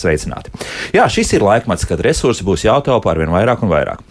sveicināti! Jā, šis ir laikmets, kad resursi būs jātaupa ar vien vairāk un vairāk.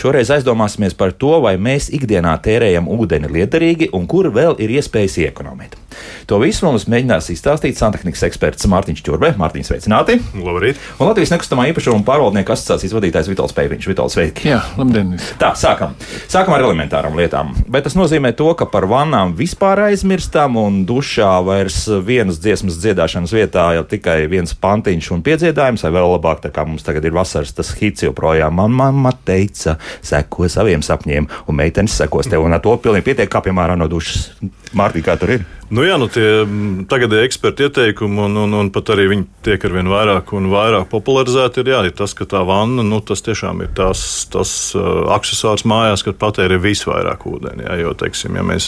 Šoreiz aizdomāsimies par to, vai mēs ikdienā tērējam ūdeni liederīgi un kur vēl ir iespējas iekonomēt. To visu mums mēģinās izstāstīt santehnikas eksperts Mārtiņš Čurbe. Mārtiņš, sveicināti! Labrīt! Un Latvijas nekustamā īpašuma pārvaldnieku asociācijas vadītājs Vitāls Pēviņš. Vitāls, sveiki! Jā, labdien! Tā, sākam. Sākam ar elementārām lietām. Bet tas nozīmē to, ka par vannām vispār aizmirstam un dušā vairs vienas dziesmas dziedāšanas vietā jau tikai viens pantiņš un piedziedājums, vai vēl labāk, tā kā mums tagad ir vasaras tas hits joprojām. Man mamma teica, seko saviem sapņiem, un meitenes sekos tev, un ar to pilnīgi pietiek, kā piemēram no dušas. Mārtiņ, kā tur ir? Nu, jā, nu tie tagadēji eksperti ieteikumi, un, un, un pat arī viņi tiek ar vien vairāk un vairāk popularizēti, ir, jā, ir tas, ka tā vanna, nu, tas tiešām ir tās, tas uh, accessors mājās, kad patērē visvairāk ūdeni. Jā, jo, teiksim, ja mēs,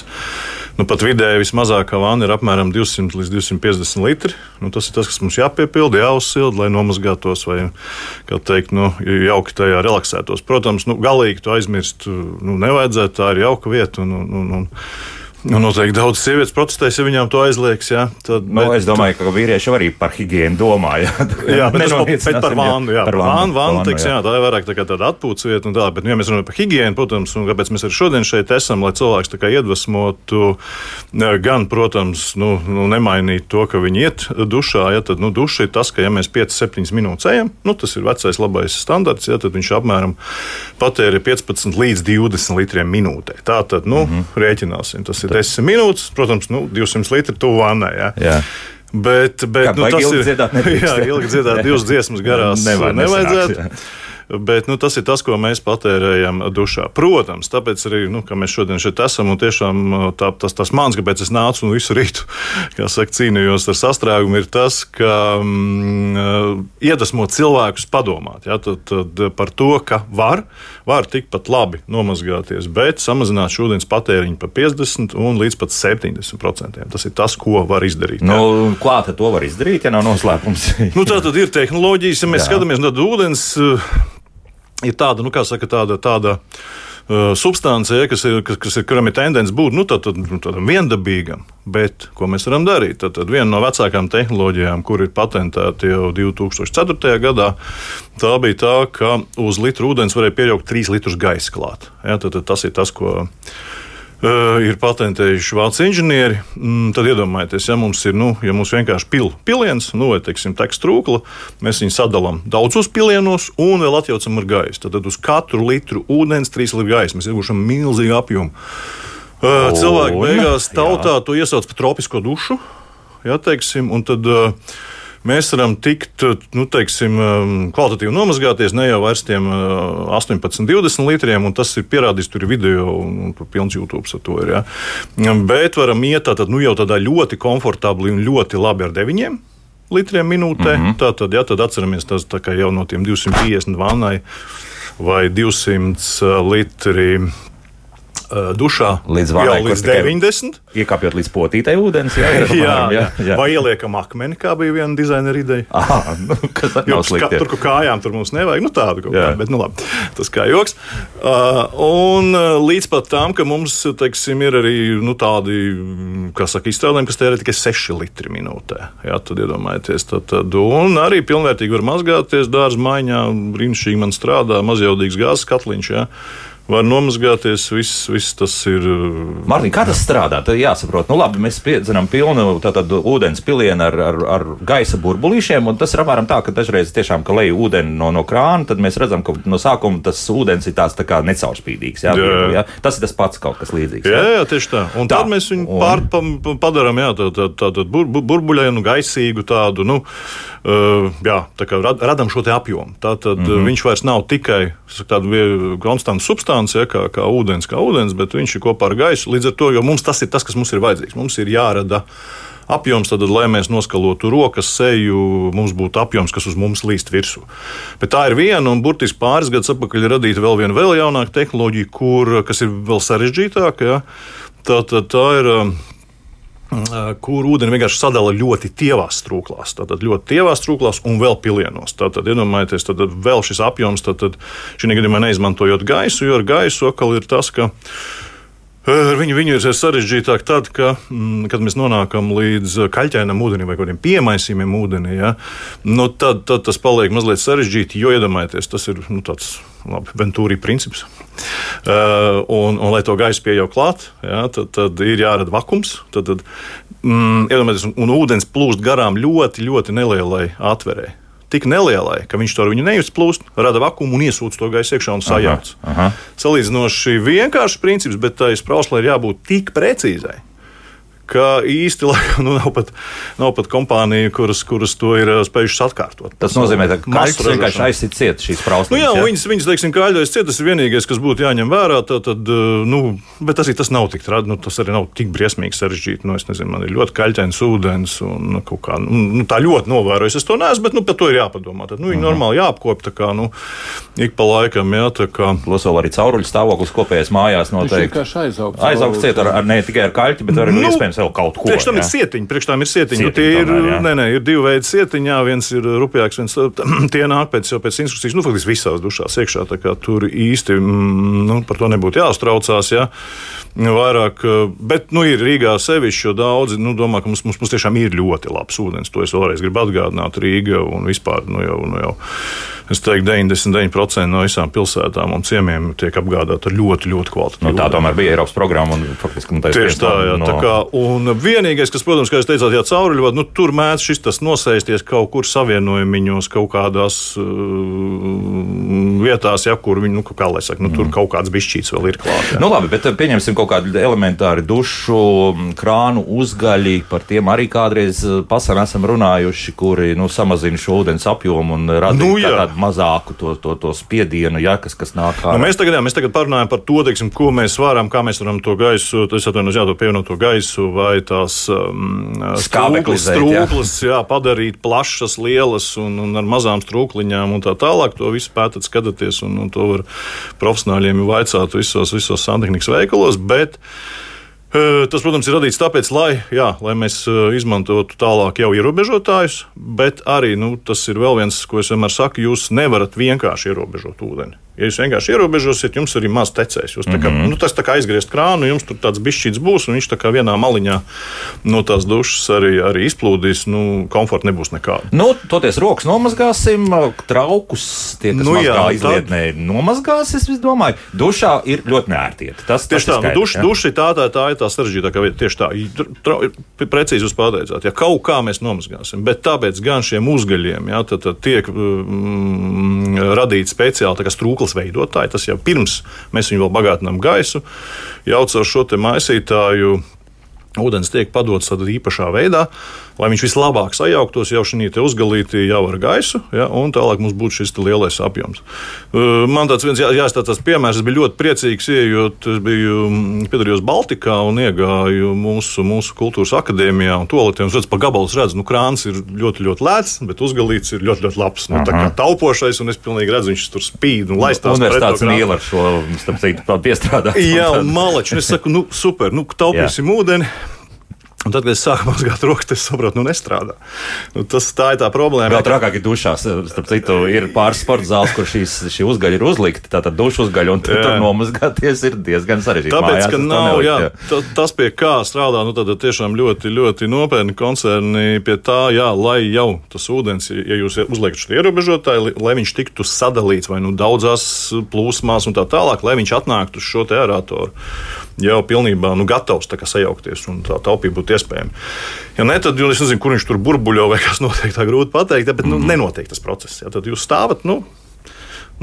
nu, pat vidēji vismazākā vanna ir apmēram 200 līdz 250 litri, nu, tas ir tas, kas mums jāpiepilda, jāuzsilda, lai nomazgātos vai, kā teikt, nu, jauki tajā relaksētos. Protams, nu, galīgi to aizmirst nu, nevajadzētu, tā ir jauka vieta. Un, un, un, Nu, noteikti daudz sievietes protestēs, ja viņām to aizliegs. Jā, tad, nu, bet, es domāju, ka vīrieši arī par higiēnu domā. Jā, jā bet, tas, bet par vānu. Jā, par vānu, vānu, teiks, jā. jā, tā ir vairāk tā tāda atpūtas vieta. Tā, bet, nu, ja mēs runājam par higiēnu, protams, un kāpēc mēs arī šodien šeit esam, lai cilvēks iedvesmotu, gan, protams, nu, nu, nemainīt to, ka viņi iet dušā. Ja, tad nu, duša ir tas, ka ja mēs 5-7 minūtes ejam, nu, tas ir vecais labais standarts, ja, tad viņš apmēram patērē 15 līdz 20 litriem minūtē. Tā tad nu, mm -hmm. rēķināsim. Tas ir 10 minūtes, protams, nu, 200 litri tuvu vannai. Ja. Jā. Bet, bet Kā, nu, tas ir. Dziedāt jā, ilgi dziedāt, divas dziesmas garās. Nevar, nevajadzētu. nesanāks. Bet nu, tas ir tas, ko mēs patērējam dušā. Protams, tāpēc arī nu, mēs šodien šeit esam. Tiešām tā, tas, tas mans, kāpēc es nācu un visu rītu saka, cīnījos ar sastrēgumu, ir tas, ka mm, iedvesmot cilvēkus padomāt ja, tad, tad par to, ka var, var tikpat labi nomazgāties, bet samazināt šodienas patēriņu par 50 un līdz pat 70%. Tas ir tas, ko var izdarīt. Nu, Kā to var izdarīt, ja nav noslēpums? nu, tā tad ir tehnoloģijas, ja mēs Jā. skatāmies no ūdens ir tāda, nu, kā saka, tāda. tāda Uh, substancija, kas ir, kas, kas ir, kuram ir tendence būt nu, tādam tā, tā, viendabīgam. Bet ko mēs varam darīt? Tad, tad viena no vecākajām tehnoloģijām, kur ir patentēta jau 2004. gadā, tā bija tā, ka uz litru ūdens varēja pieļaut 3 litrus gaisa klāt. Ja, tad, tad tas ir tas, ko Uh, ir patentējuši vācu inženieri. Mm, tad iedomājieties, ja mums ir nu, ja mums vienkārši pil, piliens, nu, vai teiksim, teksta trūkla, mēs viņu sadalām daudzos pilienos un vēl atjaucam ar gaisu. Tad, uz katru litru ūdens trīs litru gaisa mēs iegūšam milzīgu apjomu. Uh, cilvēki beigās tautā jā. to iesauc par tropisko dušu. Ja, teiksim, un tad, uh, mēs varam tikt, nu, teiksim, um, kvalitatīvi nomazgāties ne jau vairs tiem 18, uh, 20 litriem, un tas ir pierādīts, tur ir video, un tur pilns YouTube ar to ir. Ja. Bet varam iet tātad, nu, jau tādā ļoti komfortabli un ļoti labi ar 9 litriem minūtē. Mm -hmm. Tātad, ja, tad atceramies, tas jau no tiem 250 vannai vai 200 uh, litri dušā līdz, jau līdz 90. Iekāpjot līdz potītai ūdens, jā, jā, jā, jā, jā. Vai ieliekam akmeni, kā bija viena dizainera ideja. Aha, nu, kas nav slikti? Tur, kur kājām tur mums nevajag, nu tādu kaut kā, bet nu labi, tas kā joks. Uh, un līdz pat tam, ka mums, teiksim, ir arī nu, tādi, kā saka, izstrādājumi, kas tērē tikai 6 litri minūtē. Jā, tad iedomājieties, tad, tad, un arī pilnvērtīgi var mazgāties dārza maiņā, brīnišķīgi man strādā mazjautīgs gāzes katliņš. Jā var nomazgāties. Viss, viss tas ir. Uh, Mārtiņ, kā tas strādā? Tad jāsaprot, nu labi, mēs piedzinām pilnu tātad, ūdens pilienu ar, ar, ar gaisa burbulīšiem, un tas ir apmēram tā, ka dažreiz tiešām, ka leju ūdeni no, no krāna, tad mēs redzam, ka no sākuma tas ūdens ir tāds tā kā necaurspīdīgs. Jā, jā. Jā? Tas ir tas pats kaut kas līdzīgs. Jā, jā, jā tieši tā. Un tā. tad mēs viņu un... pār, pa, padarām tādu tā, tā, tā, bur, burbuļainu, gaisīgu tādu. Nu, Uh, jā, tā kā rad, radām šo apjomu. Tā tad mm -hmm. viņš vairs nav tikai tāda konstanta substance, ja, kā, kā ūdens, kā ūdens, bet viņš ir kopā ar gaisu. Līdz ar to, jo mums tas ir tas, kas mums ir vajadzīgs. Mums ir jārada apjoms, tad, lai mēs noskalotu rokas, seju, mums būtu apjoms, kas uz mums līst virsū. Bet tā ir viena, un burtiski pāris gadus atpakaļ radīta vēl viena vēl jaunāka tehnoloģija, kur, kas ir vēl sarežģītāka. Ja. Tā, tā, tā ir kur ūdeni vienkārši sadala ļoti tievās trūklās. Tātad ļoti tievās trūklās un vēl pilienos. Tātad, iedomājieties, tad vēl šis apjoms, tad šī gadījumā neizmantojot gaisu, jo ar gaisu atkal ir tas, ka Ar viņu, viņu ir sarežģītāk tad, ka, mm, kad mēs nonākam līdz kaļķēnam ūdenim vai kādiem piemaisījumiem ūdenī. Ja, nu, tad, tad tas paliek mazliet sarežģīti, jo iedomājieties, tas ir nu, tāds labi, Ventūri princips. Uh, un, un, lai to gaisu pieejau klāt, ja, tad, tad ir jārada vakums. Tad, tad, mm, iedomājieties, un, un ūdens plūst garām ļoti, ļoti nelielai atverei tik nelielai, ka viņš to viņu neizplūst, rada vakumu un iesūdz to gaisu iekšā un sajauc. Salīdzinoši vienkāršs princips, bet tai sprauslē ir jābūt tik precīzai ka īsti laikam, nu, nav, pat, nav pat kompānija, kuras, kuras to ir spējušas atkārtot. Tas nozīmē, ka kaļķis vienkārši aizsit ciet šīs prauslas. Nu, jā, ja? viņas, viņas, teiksim, kaļķis ciet, tas ir vienīgais, kas būtu jāņem vērā. Tad, tad, nu, bet tas, tas nav tik tradi, nu, tas arī nav tik briesmīgi sarežģīti. Nu, es nezinu, man ir ļoti kaļķains ūdens un nu, kaut kā, nu, nu, tā ļoti novērojis. Es to neesmu, bet, nu, par to ir jāpadomā. Tad, nu, viņi uh mhm. -huh. normāli jāapkop, tā kā, nu, ik pa laikam, jā, tā kā. Plus vēl arī cauruļu stāvoklis kopējais mājās noteikti. Aizaugs ciet ar, ar, ne tikai ar kaļķi, bet arī nu, iespējams vēl kaut ko tam ir sietiņi. Priekš tam ir sietiņi. sietiņi tie ir, tomēr, nē, nē, ir divi veidi sietiņi. Jā, viens ir rupjāks, viens tie nāk pēc, pēc instrukcijas. Nu, faktiski visās dušās iekšā. Tur īsti mm, nu, par to nebūtu jāuztraucās. Jā. Vairāk, bet nu, ir Rīgā sevišķi, jo daudzi nu, domā, ka mums, mums, mums tiešām ir ļoti labs ūdens. To es vēlreiz gribu atgādināt. Rīga un vispār nu, jau. Nu, jau es teiktu, 99% no visām pilsētām un ciemiem tiek apgādāta ar ļoti, ļoti kvalitatīvu. Nu, tā tomēr bija Eiropas programma. Un, faktiski, nu, Tieši tā, jā, no... tā kā, un vienīgais, kas, protams, kā jūs teicāt, jā, cauruļvadu, nu, tur mēdz šis tas nosēsties kaut kur savienojumiņos, kaut kādās uh, vietās, ja, kur viņi, nu, kā lai saka, nu, tur mm. kaut kāds bišķīts vēl ir klāts. Nu, labi, bet uh, pieņemsim kaut kādu elementāru dušu, krānu uzgaļi, par tiem arī kādreiz uh, pasarā esam runājuši, kuri, nu, samazina šo ūdens apjomu un rada nu, tādu mazāku to, to, to spiedienu, ja, kas, kas nāk ārā. Nu, mēs, tagad, jā, mēs tagad parunājam par to, teiksim, ko mēs varam, kā mēs varam to gaisu, tas atvainojos, jā, to pievienoto gaisu vai tās um, strūklas, strūklas jā. jā, padarīt plašas, lielas un, un ar mazām strūkliņām un tā tālāk. To visu pētat, skatāties, un, un to var profesionāļiem vaicāt visos, visos santehnikas veikalos. Bet, Tas, protams, ir radīts tāpēc, lai, jā, lai mēs izmantotu tālāk jau ierobežotājus, bet arī nu, tas ir vēl viens, ko es vienmēr saku, jūs nevarat vienkārši ierobežot ūdeni. Ja jūs vienkārši ierobežosiet, jums arī maz tecēs. Jūs, kā, mm -hmm. nu, tas kā aizgriezt krānu, jums tur tāds bišķīts būs, un viņš tā kā vienā maliņā no tās dušas arī, arī izplūdīs. Nu, komforta nebūs nekāda. Nu, toties rokas nomazgāsim, traukus tie, kas nu, jā, izlietnē, tad... nomazgās, es domāju. Dušā ir ļoti neērtiet. Tas, tieši tas tā, nu, duša, duša ir tā, tā, tā ir tā sarežģītākā vieta. Tieši tā, tra, precīzi jūs pateicāt, ja kaut kā mēs nomazgāsim, bet tāpēc gan šiem uzgaļiem ja, tad, tad tiek mm, radīti speciāli strūkli stikls veidotāji. Tas jau pirms mēs viņu vēl bagātinām gaisu, jau caur šo maisītāju ūdens tiek padots tādā īpašā veidā, lai viņš vislabāk sajauktos jau šī uzgalītī jau ar gaisu, ja, un tālāk mums būtu šis lielais apjoms. Man tāds viens jā, jāstāsta piemērs, es biju ļoti priecīgs, ieejot, es biju mm, piedalījos Baltikā un iegāju mūsu, mūsu kultūras akadēmijā un toaletē, un redzu, pa gabalus redzu, nu krāns ir ļoti, ļoti lēts, bet uzgalīts ir ļoti, ļoti labs, nu, tā kā taupošais, un es pilnīgi redzu, viņš tur spīd un laistās. Universitātes mīl ar šo, starp citu, piestrādāt. Jā, un malači, un es saku, nu super, nu taupīsim ūdeni. Un tad, kad es sāku mazgāt rokas, es sapratu, nu, nestrādā. Nu, tas, tā ir tā problēma. Vēl trakāk ir dušās. Starp citu, ir pāris sporta zāles, kur šīs, šī uzgaļa ir uzlikta. Tātad dušu uzgaļa, un tur, tur nomazgāties ir diezgan sarežģīti. Tāpēc, Mājās, ka nav, jā, tas, pie kā strādā, nu, tad tiešām ļoti, ļoti nopietni koncerni pie tā, jā, lai jau tas ūdens, ja jūs uzliekat šo ierobežotāju, lai viņš tiktu sadalīts vai nu daudzās plūsmās un tā tālāk, lai viņš atnāktu uz šo te aeratoru jau pilnībā nu, gatavs sajaukties un tā taupība būtu iespējama. Ja ne, tad es nezinu, kur viņš tur burbuļo vai kas notiek, tā grūti pateikt, bet nu, mm. nenotiek tas process. Ja, tad jūs stāvat. Nu,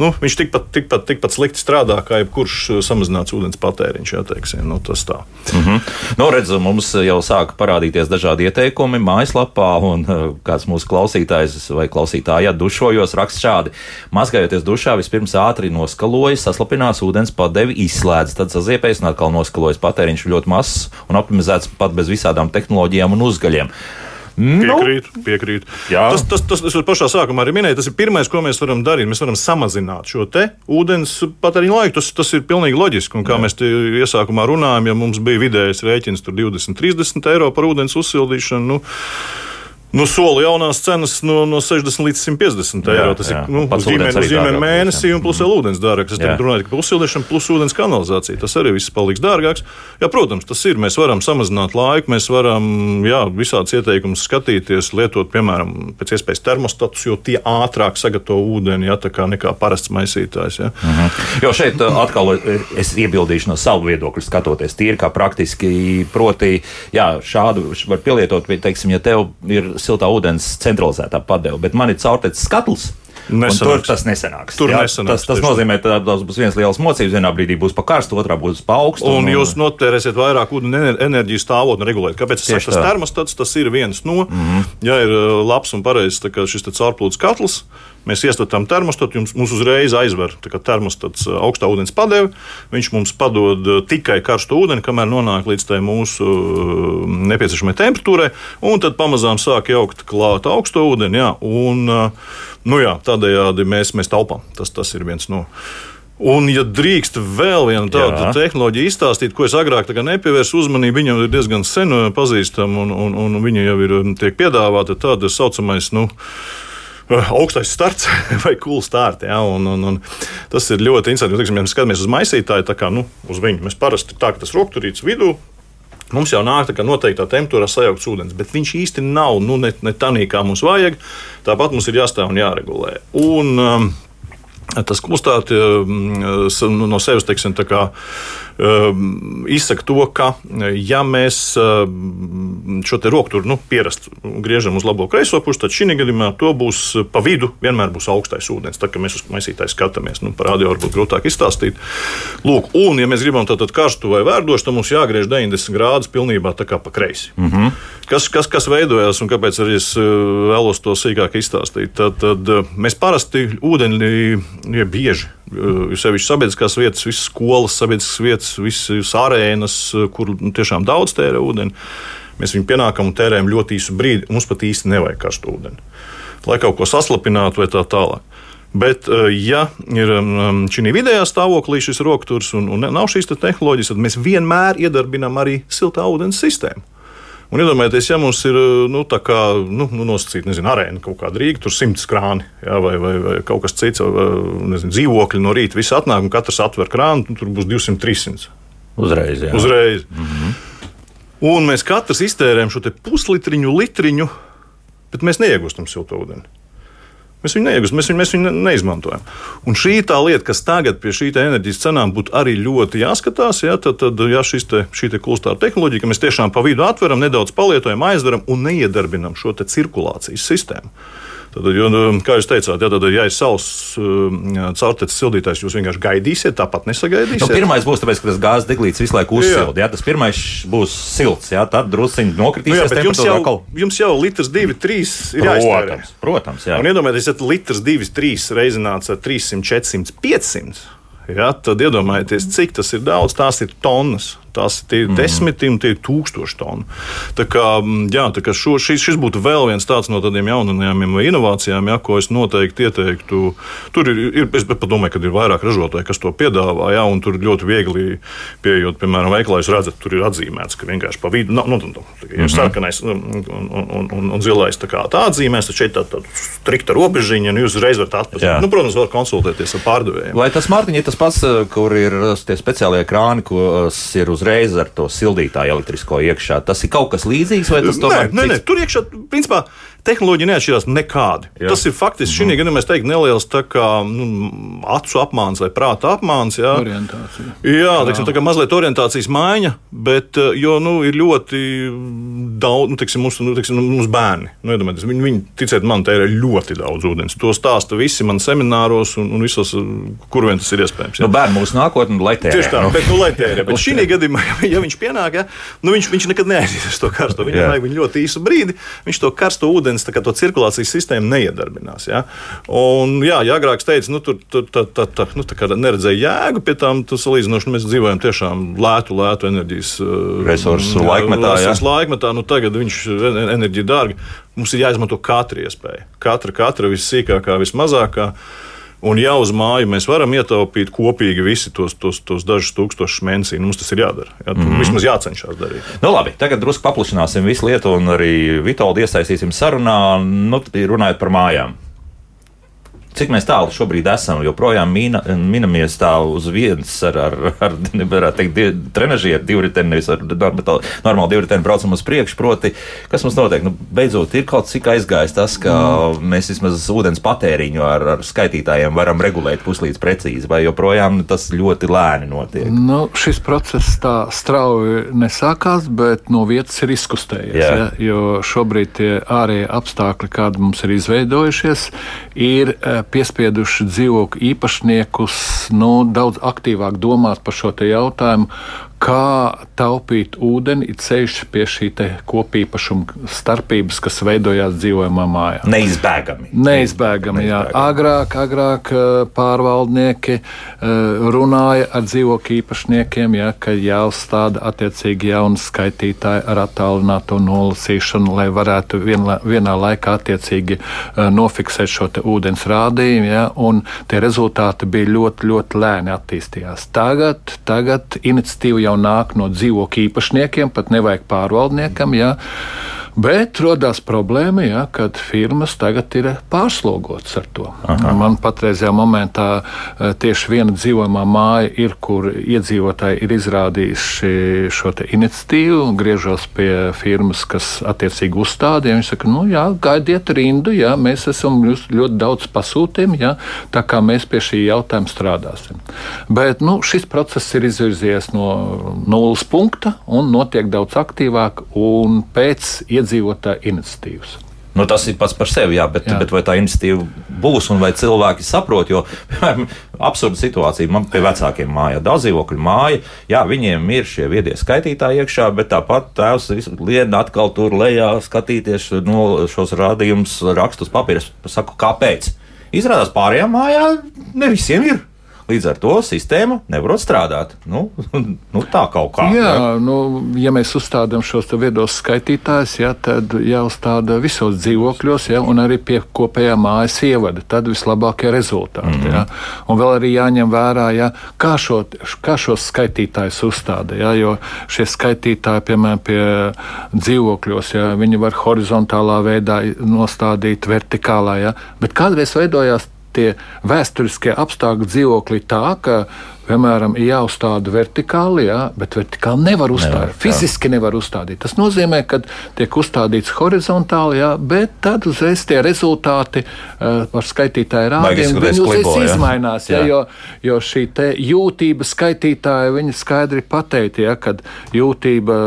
nu, viņš tikpat, tikpat, tikpat slikti strādā kā jebkurš uh, samazināts ūdens patēriņš. Jā, teiksim, nu, tas tā. Mm -hmm. nu, redz, mums jau sāka parādīties dažādi ieteikumi mājaslapā, un uh, kāds mūsu klausītājs vai klausītāja dušojos raksta šādi. Mazgājoties dušā, vispirms ātri noskalojas, saslapinās ūdens padevi, izslēdz, tad saziepējas un atkal noskalojas. Patēriņš ļoti mazs un optimizēts pat bez visādām tehnoloģijām un uzgaļiem. Piekrītu, nu, piekrītu. Jā. Tas, tas, tas, tas pašā sākumā arī minēja, tas ir pirmais, ko mēs varam darīt. Mēs varam samazināt šo ūdens patēriņu laiku. Tas, tas ir pilnīgi loģiski. Un kā Jā. mēs iesākumā runājām, ja mums bija vidējais rēķins 20, 30 eiro par ūdens uzsildīšanu. Nu, Nu, soli jaunās cenas no, no 60 līdz 150 eiro. Jā, tas jā. ir nu, uz ģimeni, uz ģimeni mēnesī un plus vēl ūdens dārgāks. Es tagad runāju par uzsildīšanu, plus ūdens kanalizāciju. Tas arī viss paliks dārgāks. Jā, protams, tas ir. Mēs varam samazināt laiku, mēs varam jā, visādus ieteikumus skatīties, lietot, piemēram, pēc iespējas termostatus, jo tie ātrāk sagatavo ūdeni, jā, tā kā nekā parasts maisītājs. Jā. Mhm. Jo šeit uh, atkal es iebildīšu no savu viedokļu skatoties, tīri kā praktiski, proti, jā, šādu var pielietot, teiksim, ja tev ir siltā ūdens centralizētā padeve, bet man ir caurtecis skatls. Tur tas nesanāks. Tur jā, nesanāks tas, tas nozīmē, ka tas būs viens liels mocības. Vienā brīdī būs pa karstu, otrā būs pa augstu. Un, un jūs notērēsiet vairāk ūdeni enerģijas stāvokli un regulēt. Kāpēc tas, tas termostats tas ir viens no? Mm -hmm. Ja ir uh, labs un pareizs šis caurplūdes katls, Mēs iestatām termostatu, jums, mums uzreiz aizver termostats augstā ūdens padevi. Viņš mums padod tikai karstu ūdeni, kamēr nonāk līdz tai mūsu nepieciešamajai temperatūrai, un tad pamazām sāk jaukt klāt augsto ūdeni. Jā, un, nu jā, tādējādi mēs, mēs taupām. Tas, tas ir viens no. Un, ja drīkst vēl vienu tādu Jā. tehnoloģiju izstāstīt, ko es agrāk nepievērsu uzmanību, viņa jau ir diezgan sen pazīstama un, un, un viņa jau ir tiek piedāvāta tāda saucamais. Nu, augstais starts vai cool start. Ja, un, un, un tas ir ļoti interesanti. Teiksim, ja mēs skatāmies uz maisītāju, kā nu, uz viņu, mēs parasti tā, ka tas rokturīts vidū. Mums jau nāk tā noteiktā temperatūrā sajaukts ūdens, bet viņš īsti nav nu, ne, ne tā, kā mums vajag. Tāpat mums ir jāstāv un jāregulē. Un, um, Tas klustāti um, no sevis teiksim, kā, um, izsaka to, ka, ja mēs um, šo te rokturu nu, pierastu griežam uz labo kreiso pusi, tad šī gadījumā to būs pa vidu vienmēr būs augstais ūdens. Tā kā mēs uz maisītāju skatāmies, nu, par radio varbūt grūtāk izstāstīt. Lūk, un, ja mēs gribam tātad karstu vai vērdošu, tad mums jāgriež 90 grādus pilnībā tā kā pa kreisi. Mm -hmm. kas, kas, kas veidojās un kāpēc arī es uh, vēlos to sīkāk izstāstīt? Tad, tad uh, mēs parasti ūdeni ja bieži. Sevišķi sabiedriskās vietas, visas skolas, sabiedriskas vietas, visas arēnas, kur nu, tiešām daudz tērē ūdeni. Mēs viņu pienākam un tērējam ļoti īsu brīdi. Mums pat īsti nevajag karstu ūdeni. Lai kaut ko saslapinātu vai tā tālāk. Bet, ja ir šī vidējā stāvoklī šis rokturs un, un nav šīs te tehnoloģijas, tad mēs vienmēr iedarbinām arī siltā ūdens sistēmu. Un iedomājieties, ja mums ir nu, kā, nu, nu, nosacīta nezinu, arēna kaut kāda rīka, tur simts krāni jā, vai, vai, vai kaut kas cits, nezinu, dzīvokļi no rīta, viss atnāk un katrs atver krānu, tur būs 200, 300. Uzreiz. Jā. Uzreiz. Mm -hmm. Un mēs katrs iztērējam šo puslitriņu, litriņu, bet mēs neiegūstam siltu ūdeni. Mēs viņu neiegūstam, mēs, viņu, mēs viņu neizmantojam. Un šī tā lieta, kas tagad pie šī enerģijas cenām būtu arī ļoti jāskatās, ja, tad, tad ja te, šī te klustāra tehnoloģija, ka mēs tiešām pa vidu atveram, nedaudz palietojam, aizveram un neiedarbinam šo cirkulācijas sistēmu. Tad, jo, nu, kā jūs teicāt, ja, tad, ja ir savs uh, caurtecis sildītājs, jūs vienkārši gaidīsiet, tāpat nesagaidīsiet. Nu, pirmais būs tāpēc, ka tas gāzes deglīts visu laiku uzsild. Jā. Jā, tas pirmais būs silts, jā, tad drusciņi nokritīsies. Nu, jā, jums, jau, atkal... jums jau litrs, divi, trīs ir jāiztērē. Protams, protams jā. Un iedomājieties, ja litrs, divi, trīs reizināts ar 300, 400, 500. Ja, tad iedomājieties, cik tas ir daudz. Tās ir tonnas. Tās ir mm. desmitiem, tie ir tūkstoši tonu. Tā kā, jā, tā kā šo, šis, šis būtu vēl viens tāds no tādiem jaunumiem vai inovācijām, ja, ko es noteikti ieteiktu. Tur ir, ir es domāju, ka ir vairāk ražotāji, kas to piedāvā, ja, un tur ļoti viegli pieejot, piemēram, veikalā, jūs redzat, tur ir atzīmēts, ka vienkārši pa vidu, nu, nu, nu, ir -hmm. sarkanais un, un, un, un, un zilais tā kā tā atzīmēs, tad šeit tā, tā strikta robežiņa, un jūs uzreiz varat atpazīt. Nu, protams, var konsultēties ar pārdevējiem. Vai tas, Mārtiņ, ir tas pats, kur ir tie speciālie krāni, kas ir uz uzreiz ar to sildītāju elektrisko iekšā. Tas ir kaut kas līdzīgs, vai tas tomēr? Nē, nē, nē, tur iekšā, principā, tehnoloģija neatšķirās nekādi. Jā. Tas ir faktiski šī gadījumā, mēs teiktu, neliels kā, nu, acu apmāns vai prāta apmāns. Jā, orientācija. Jā, teiksim, tā kā mazliet orientācijas maiņa, bet eh, jo, nu, ir ļoti daudz, nu, teiksim, mums, nu, teiksim, mums bērni. Nu, viņi, viņi, ticiet man, tērē ļoti daudz ūdens. To stāsta visi man semināros un, un visos, kur vien tas ir iespējams. Jā. Nu, bērni mūsu nākotnē, lai tērē. Tieši tā, nu. bet, nu, lai tērē. Bet šī gadījumā, ja viņš pienāk, ja, nu, viņš, viņš nekad neaizies uz to karsto. Viņam vajag ļoti īsu brīdi, viņš to karsto ūdeni ūdens cirkulācijas sistēma neiedarbinās. Ja? Un, jā, ja agrāk teica, nu, tur tā, tā, tā, tā, nu, tā neredzēja jēgu pie tām, salīdzinoši nu, mēs dzīvojam tiešām lētu, lētu enerģijas uh, resursu laikmetā. Jā. laikmetā nu, tagad viņš ir enerģija dārga. Mums ir jāizmanto katra iespēja. Katra, katra vissīkākā, vismazākā. Un jau uz māju mēs varam ietaupīt kopīgi visi tos, tos, tos dažus tūkstošus mēnesī. Nu, mums tas ir jādara. Jā, mm -hmm. Vismaz jācenšas darīt. Nu, labi, tagad drusku paplašināsim visu lietu un arī Vitoldu iesaistīsim sarunā, nu, runājot par mājām. Cik mēs tālu šobrīd esam, joprojām mina, minamies tā uz vietas ar, ar, ar varētu teikt, di, trenažieru divriteni, nevis ar normālu divriteni braucam uz priekšu. Proti, kas mums notiek? Nu, beidzot, ir kaut cik aizgājis tas, ka mm. mēs vismaz ūdens patēriņu ar, ar skaitītājiem varam regulēt puslīdz precīzi, vai joprojām tas ļoti lēni notiek? Nu, šis process tā strauji nesākās, bet no vietas ir izkustējies. Jā. Ja, jo šobrīd tie ārējie apstākļi, kādi mums ir izveidojušies, ir eh, piespieduši dzīvokļu īpašniekus nu, daudz aktīvāk domāt par šo jautājumu, kā taupīt ūdeni, ir ceļš pie šī kopīpašuma starpības, kas veidojās dzīvojamā mājā. Neizbēgami. Neizbēgami, jā. Agrāk, agrāk eh, pārvaldnieki eh, runāja ar dzīvokļu īpašniekiem, jā, ka jāuzstāda attiecīgi jauna skaitītāja ar attālināto nolasīšanu, lai varētu vienlā, vienā laikā attiecīgi eh, nofiksēt šo ūdens rādījumu, jā, un tie rezultāti bija ļoti, ļoti lēni attīstījās. Tagad, tagad iniciatīva jau jau nāk no dzīvokļu īpašniekiem, pat nevajag pārvaldniekam. Ja. Bet radās problēma, ja, kad firmas tagad ir pārslogotas ar to. Aha. Man patreizajā momentā e, tieši viena dzīvojamā māja ir, kur iedzīvotāji ir izrādījuši šo iniciatīvu, griežos pie firmas, kas attiecīgi uzstādīja. Viņi saka, nu jā, gaidiet rindu, jā, mēs esam ļoti daudz pasūtījumu, jā, tā kā mēs pie šī jautājuma strādāsim. Bet nu, šis process ir izvirzies no nulles punkta un notiek daudz aktīvāk un pēc iedzīvotāju iniciatīvas. Nu, tas ir pats par sevi, jā, bet, jā. bet vai tā iniciatīva būs un vai cilvēki saprot? Jo, piemēram, absurda situācija man pie vecākiem mājā, daudz dzīvokļu māja, jā, viņiem ir šie viedie skaitītāji iekšā, bet tāpat tēvs lien atkal tur lejā skatīties no šos rādījumus, rakstus papīrus. Saku, kāpēc? Izrādās pārējām mājām ne visiem ir. Līdz ar to sistēma nevar strādāt. Nu, nu, tā kaut kā. Jā, ja, nu, ja mēs uzstādām šos viedos skaitītājus, ja, tad jāuzstāda visos dzīvokļos, ja, un arī pie kopējā mājas ievada. Tad vislabākie rezultāti. Mm -hmm. ja. Un vēl arī jāņem vērā, ja, kā, šo, kā šos skaitītājus uzstāda. Ja, jo šie skaitītāji, piemēram, pie dzīvokļos, ja, viņi var horizontālā veidā nostādīt vertikālā, ja, bet kādreiz veidojās tie vēsturiskie apstākļi dzīvoklī tā, ka, piemēram, ir jāuzstāda vertikāli, jā, bet vertikāli nevar uzstādīt. Nevar, fiziski nevar uzstādīt. Tas nozīmē, ka tiek uzstādīts horizontāli, jā, bet tad uzreiz tie rezultāti uh, par skaitītāju rādījumu uzreiz izmainās. Jā, jā. Jo, jo šī jūtība skaitītāja, viņa skaidri pateikt, ja, kad jūtība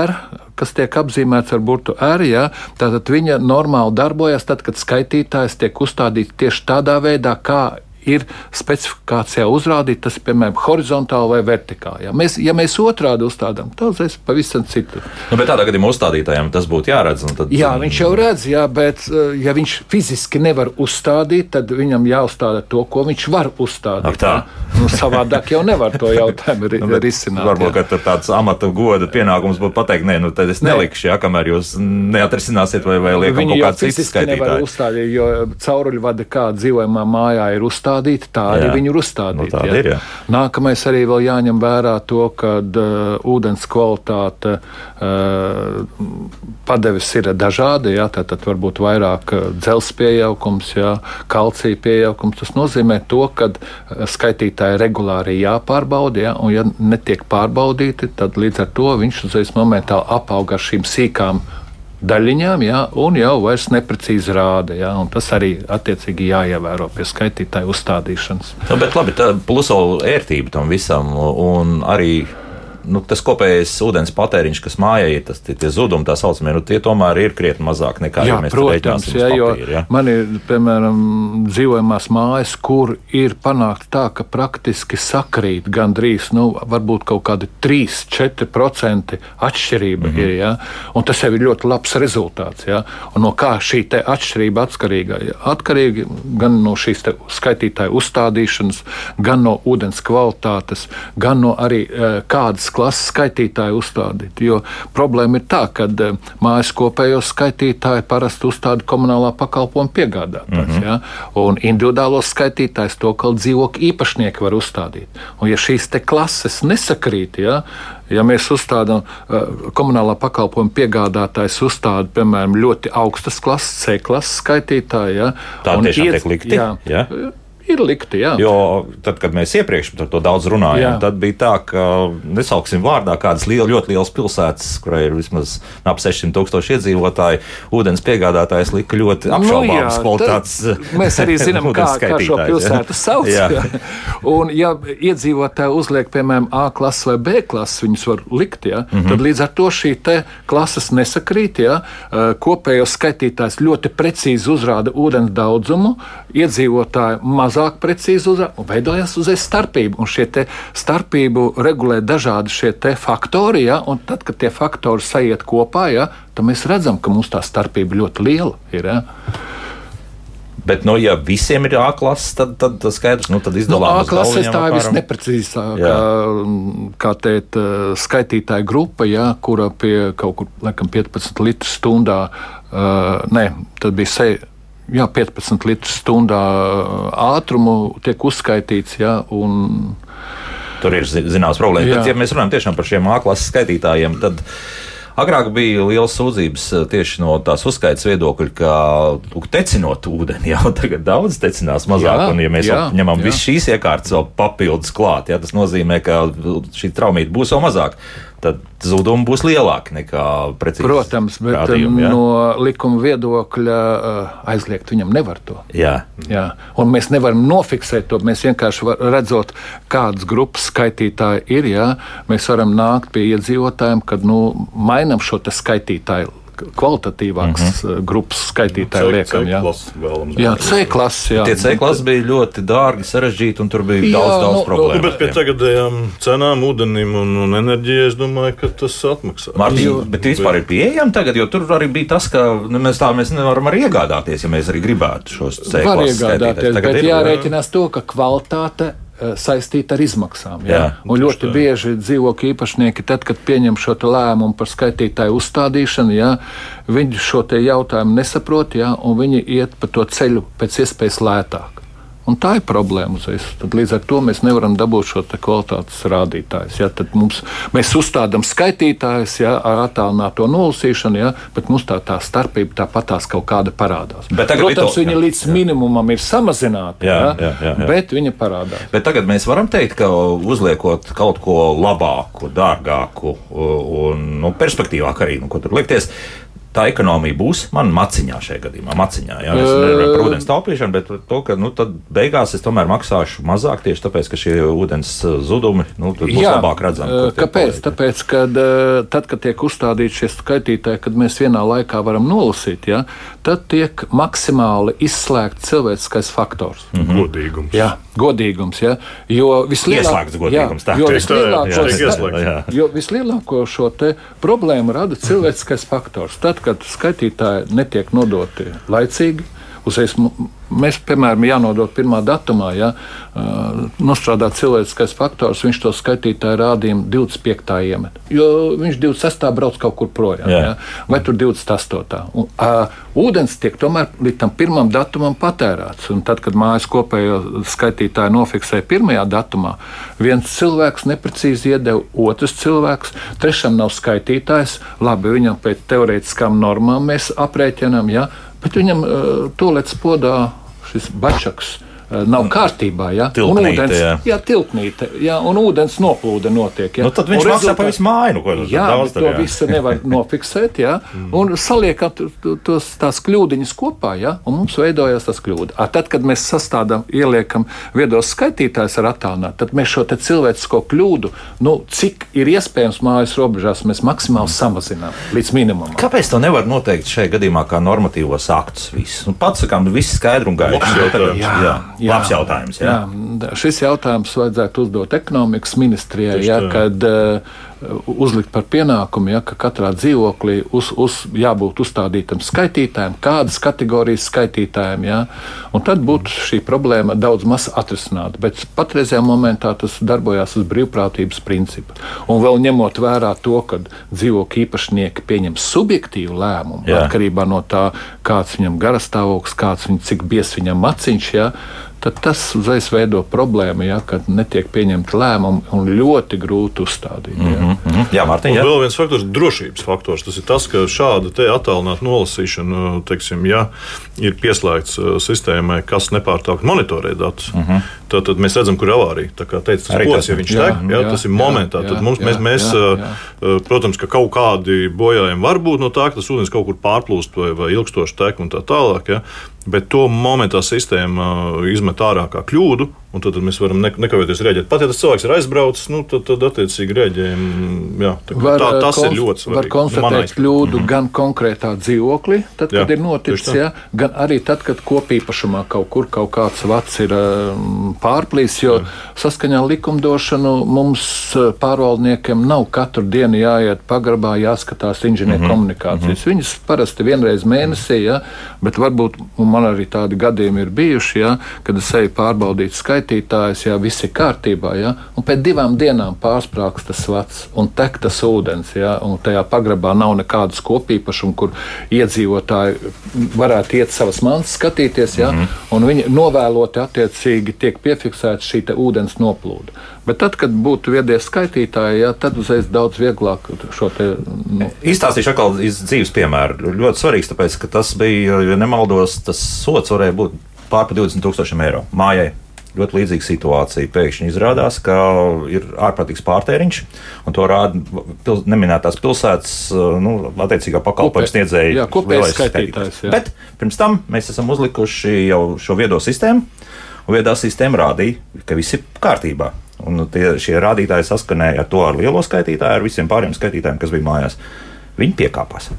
R kas tiek apzīmēts ar burtu R, ja, tātad viņa normāli darbojas tad, kad skaitītājs tiek uzstādīts tieši tādā veidā, kā ir specifikācijā uzrādīta, tas ir piemēram horizontāli vai vertikāli. Ja mēs, ja mēs otrādi uzstādām, tad tas ir pavisam citu. Nu, bet tādā gadījumā uzstādītājiem tas būtu jāredz. Tad... Jā, viņš jau redz, jā, bet eh, ja viņš fiziski nevar uzstādīt, tad viņam jāuzstāda to, ko viņš var uzstādīt. Ak, tā. nu, savādāk jau nevar to jautājumu nu, risināt. Varbūt tā tāds amata goda pienākums būtu pateikt, nē, nu tad es nelikšu, ja kamēr jūs neatrisināsiet vai, vai liekam Viņi kaut kāds cits skaitītājs. Uzstādīt, jo cauruļvada kā dzīvojamā mājā ir uzstādīta uzstādīti, tā arī jā. viņi ir uzstādīti. Nu, ir, jā. Nākamais arī vēl jāņem vērā to, ka uh, ūdens kvalitāte uh, padeves ir dažāda. Jā, tad varbūt vairāk uh, dzelzs pieaugums, jā, kalcija pieaugums. Tas nozīmē to, ka uh, skaitītāji regulāri jāpārbauda, jā, un ja netiek pārbaudīti, tad līdz ar to viņš uzreiz momentāli apauga ar šīm sīkām daļiņām, jā, un jau vairs neprecīzi rāda. Jā, tas arī attiecīgi jāievēro pie skaitītāju uzstādīšanas. Nu, bet labi, tā plus vēl ērtība tam visam un arī nu, tas kopējais ūdens patēriņš, kas mājā ir, tas tie zudumi, tā saucamie, nu, tie tomēr ir krietni mazāk nekā jā, ja mēs protams, jā, jo papīra, ja? man ir, piemēram, dzīvojamās mājas, kur ir panākt tā, ka praktiski sakrīt gandrīz, nu, varbūt kaut kādi 3-4% atšķirība mm -hmm. ir, ja? un tas jau ir ļoti labs rezultāts, ja? un no kā šī atšķirība atkarīga? Atkarīgi gan no šīs skaitītāju uzstādīšanas, gan no ūdens kvalitātes, gan no arī kādas klases skaitītāju uzstādīt. Jo problēma ir tā, ka mājas kopējos skaitītāji parasti uzstāda komunālā pakalpojuma piegādātājs. Mm -hmm. ja? Un individuālos skaitītājus to kaut dzīvokļu īpašnieki var uzstādīt. Un ja šīs klases nesakrīt, ja, Ja mēs uzstādām uh, komunālā pakalpojuma piegādātājs, uzstāda, piemēram, ļoti augstas klases, C klases skaitītāju, ja, tā tiešām tiek likti. Jā, ja? Ir likti, jā. Jo tad, kad mēs iepriekš par to daudz runājām, jā. tad bija tā, ka nesauksim vārdā kādas liel, ļoti lielas pilsētas, kurai ir vismaz ap 600 tūkstoši iedzīvotāji. Ūdens piegādātājs lika ļoti apšaubāmas nu, kvalitātes. Mēs arī zinām, kā, kā šo pilsētu ja? sauc. Jā. Jā. Un, ja iedzīvotāji uzliek, piemēram, A klases vai B klases, viņus var likt, ja? mm -hmm. tad līdz ar to šī klases nesakrīt. Ja? Kopējos skaitītājs ļoti precīzi uzrāda ūdens daudzumu, iedzīvotāji mazāk mazāk precīzi uzrādīt, un veidojas uzreiz starpība. Un šie starpību regulē dažādi šie faktori, ja, un tad, kad tie faktori sajiet kopā, ja, tad mēs redzam, ka mums tā starpība ļoti liela ir. Ja. Bet, nu, ja visiem ir A klases, tad, tad, tad skaidrs, nu, tad izdalām. Nu, A klases tā ir visneprecīzākā, kā teikt, skaitītāja grupa, jā, kura pie kaut kur, laikam, 15 litru stundā, uh, nē, tad bija 6 jā, 15 litrus stundā ātrumu tiek uzskaitīts. Jā, un... Tur ir zināmas problēmas. Bet, ja mēs runājam tiešām par šiem klases skaitītājiem, tad Agrāk bija liels sūdzības tieši no tās uzskaitas viedokļa, ka tecinot ūdeni jau tagad daudz tecinās mazāk. Jā, un, ja mēs jā, ņemam visu šīs iekārtas vēl papildus klāt, jā, tas nozīmē, ka šī traumīta būs vēl mazāk tad zudumi būs lielāki nekā precīzi. Protams, bet rādījumi, ja? no likuma viedokļa uh, aizliegt viņam nevar to. Jā. Jā. Un mēs nevaram nofiksēt to. Mēs vienkārši redzot, kādas grupas skaitītāji ir. Jā, mēs varam nākt pie iedzīvotājiem, kad nu, mainām šo skaitītāju kvalitatīvākas mm -hmm. grupas skaitītāji liekam. C jā, klases, jā C klases. Jā. Tie C klases bija ļoti dārgi, sarežģīti, un tur bija jā, daudz, daudz nu, problēmu. Nu, bet pie tagadējām cenām, ūdenim un, un enerģijai, es domāju, ka tas atmaksā. Mārtiņ, bet vispār ir pieejami tagad, jo tur arī bija tas, ka nu, mēs tā mēs nevaram arī iegādāties, ja mēs arī gribētu šos C klases. Var iegādāties, bet jārēķinās to, ka kvalitāte Eh, saistīta ar izmaksām. Jā? Jā, un ļoti tā. bieži dzīvokļu īpašnieki, tad, kad pieņem šo lēmumu par skaitītāju uzstādīšanu, jā, viņi šo jautājumu nesaprot, jā, un viņi iet pa to ceļu pēc iespējas lētāk. Un tā ir problēma uzreiz. Tad līdz ar to mēs nevaram dabūt šo kvalitātes rādītāju. Ja? Tad mums, mēs uzstādām skaitītājus ja, ar attālināto nolasīšanu, ja? bet mums tā, tā starpība tāpatās kaut kāda parādās. Protams, to, viņa jā, līdz jā. minimumam ir samazināta, jā, ja? jā, jā, jā. bet viņa parādās. Bet tagad mēs varam teikt, ka uzliekot kaut ko labāku, dārgāku un nu, perspektīvāk arī, nu, ko tur likties, tā ekonomija būs man maciņā šajā gadījumā. Maciņā, jā, es nevaru par ūdens taupīšanu, bet to, ka nu, beigās es tomēr maksāšu mazāk tieši tāpēc, ka šie ūdens zudumi nu, būs jā, labāk redzami. Kāpēc? Tāpēc, kad tad, kad tiek uzstādīti šie skaitītāji, kad mēs vienā laikā varam nolasīt, jā, tad tiek maksimāli izslēgts cilvēciskais faktors. Mm -hmm. Godīgums. Jā, godīgums. Ja? Jo vislielākais godīgums jā, jo vislielāko, jo vislielāko šo problēmu rada cilvēciskais faktors. Tad, kad skaitītāji netiek nodoti laicīgi, uzreiz Mēs, piemēram, jānodod pirmā datumā, ja nostrādā cilvēciskais faktors, viņš to skaitītāju rādījumu 25. iemet. Jo viņš 26. brauc kaut kur projām, Jā. ja? vai tur 28. Un, uh, ūdens tiek tomēr līdz tam pirmam datumam patērēts. Un tad, kad mājas kopējo skaitītāju nofiksē pirmajā datumā, viens cilvēks neprecīzi iedeva, otrs cilvēks, trešam nav skaitītājs, labi, viņam pēc teorētiskām normām mēs aprēķinām. Ja? Bet viņam uh, to lietas podā šis bačaks. Eh, nav kārtībā. Ja? Tilpnīte, un ūdens, jā. jā, tilpnīte, jā, un ūdens noplūde notiek. Ja? Nu, tad viņš maksā par visu māju. Ko, jā, daudz, jā, to visu nevar nofiksēt, jā, mm. un saliekam tos, tās kļūdiņas kopā, jā, un mums veidojas tas kļūda. A, tad, kad mēs sastādām, ieliekam viedos skaitītājs ar attālinātu, tad mēs šo cilvēcisko kļūdu, nu, cik ir iespējams mājas robežās, mēs maksimāli samazinām līdz minimumam. Kāpēc to nevar noteikt šajā gadījumā kā normatīvos aktus? Visu? Nu, pats sakām, viss skaidri un gaiši. Jā, jā. Jā, Labs jautājums. Jā. Jā, šis jautājums vajadzētu uzdot ekonomikas ministrijai, ja, kad uh, uzlikt par pienākumu, ja, ka katrā dzīvoklī uz, uz, jābūt uzstādītam skaitītājam, kādas kategorijas skaitītājiem. Ja, tad būtu šī problēma daudz maz atrisināta. Bet patreizajā momentā tas darbojās uz brīvprātības principu. Un vēl ņemot vērā to, ka dzīvokļu īpašnieki pieņem subjektīvu lēmumu Jā. atkarībā no tā, kāds viņam garastāvoklis, kāds viņam, cik biezs viņam maciņš. Ja, tad tas uzreiz veido problēmu, ja, kad netiek pieņemti lēmumi un ļoti grūti uzstādīt. Ja. Mm -hmm. Jā, Mārtiņ, jā. Vēl viens faktors - drošības faktors. Tas ir tas, ka šāda attālināta nolasīšana, teiksim, ja ir pieslēgts uh, sistēmai, kas nepārtraukti monitorē datus, mm -hmm. tad, tad mēs redzam, kur ir avārija. Tā kā teica, tas pocis, ja viņš jā, tek, jā, jā, tas ir momentā. Jā, tad mums, jā, mēs, mēs jā, uh, jā. Uh, protams, ka kaut kādi bojājumi var būt no tā, ka tas ūdens kaut kur pārplūst vai, vai ilgstoši tek un tā tālāk. Ja? Bet to momentā sistēma izmet ārā kā kļūdu, Un tad, tad mēs varam nekavēties rēģēt. Pat ja tas cilvēks ir aizbraucis, nu, tad, tad attiecīgi rēģējam. Jā, tā, var, tā, tas ir ļoti svarīgi. Var konstatēt kļūdu mm -hmm. gan konkrētā dzīvoklī, tad, jā, kad ir noticis, jā, gan arī tad, kad kopīpašumā kaut kur kaut kāds vats ir um, pārplīs. Jo jā. saskaņā ar likumdošanu mums uh, pārvaldniekiem nav katru dienu jāiet pagrabā, jāskatās inženieru mm -hmm. komunikācijas. Mm -hmm. Viņas parasti vienreiz mēnesī, ja, bet varbūt man arī tādi gadījumi ir bijuši, ja, kad es eju pārbaudīt skaitu skaitītājs, ja viss ir kārtībā, ja, un pēc divām dienām pārsprāgs tas vats un tek tas ūdens, ja, un tajā pagrabā nav nekādas kopīpašuma, kur iedzīvotāji varētu iet savas mantas skatīties, ja, mm -hmm. un viņi novēloti attiecīgi tiek piefiksēta šī ūdens noplūde. Bet tad, kad būtu viedie skaitītāji, ja, tad uzreiz daudz vieglāk šo te. Nu. Izstāstīšu atkal iz dzīves piemēru. Ļoti svarīgs, tāpēc, ka tas bija, ja nemaldos, tas sots varēja būt pārpa 20 tūkstošiem eiro mājai ļoti līdzīga situācija. Pēkšņi izrādās, ka ir ārprātīgs pārtēriņš, un to rāda pils, neminētās pilsētas, nu, attiecīgā pakalpojuma sniedzēja. Jā, kopējais skaitītājs. Jā. Bet pirms tam mēs esam uzlikuši jau šo viedo sistēmu, un viedā sistēma rādīja, ka viss ir kārtībā. Un tie, šie rādītāji saskanēja ar to ar lielo skaitītāju, ar visiem pārējiem skaitītājiem, kas bija mājās. Viņi piekāpās.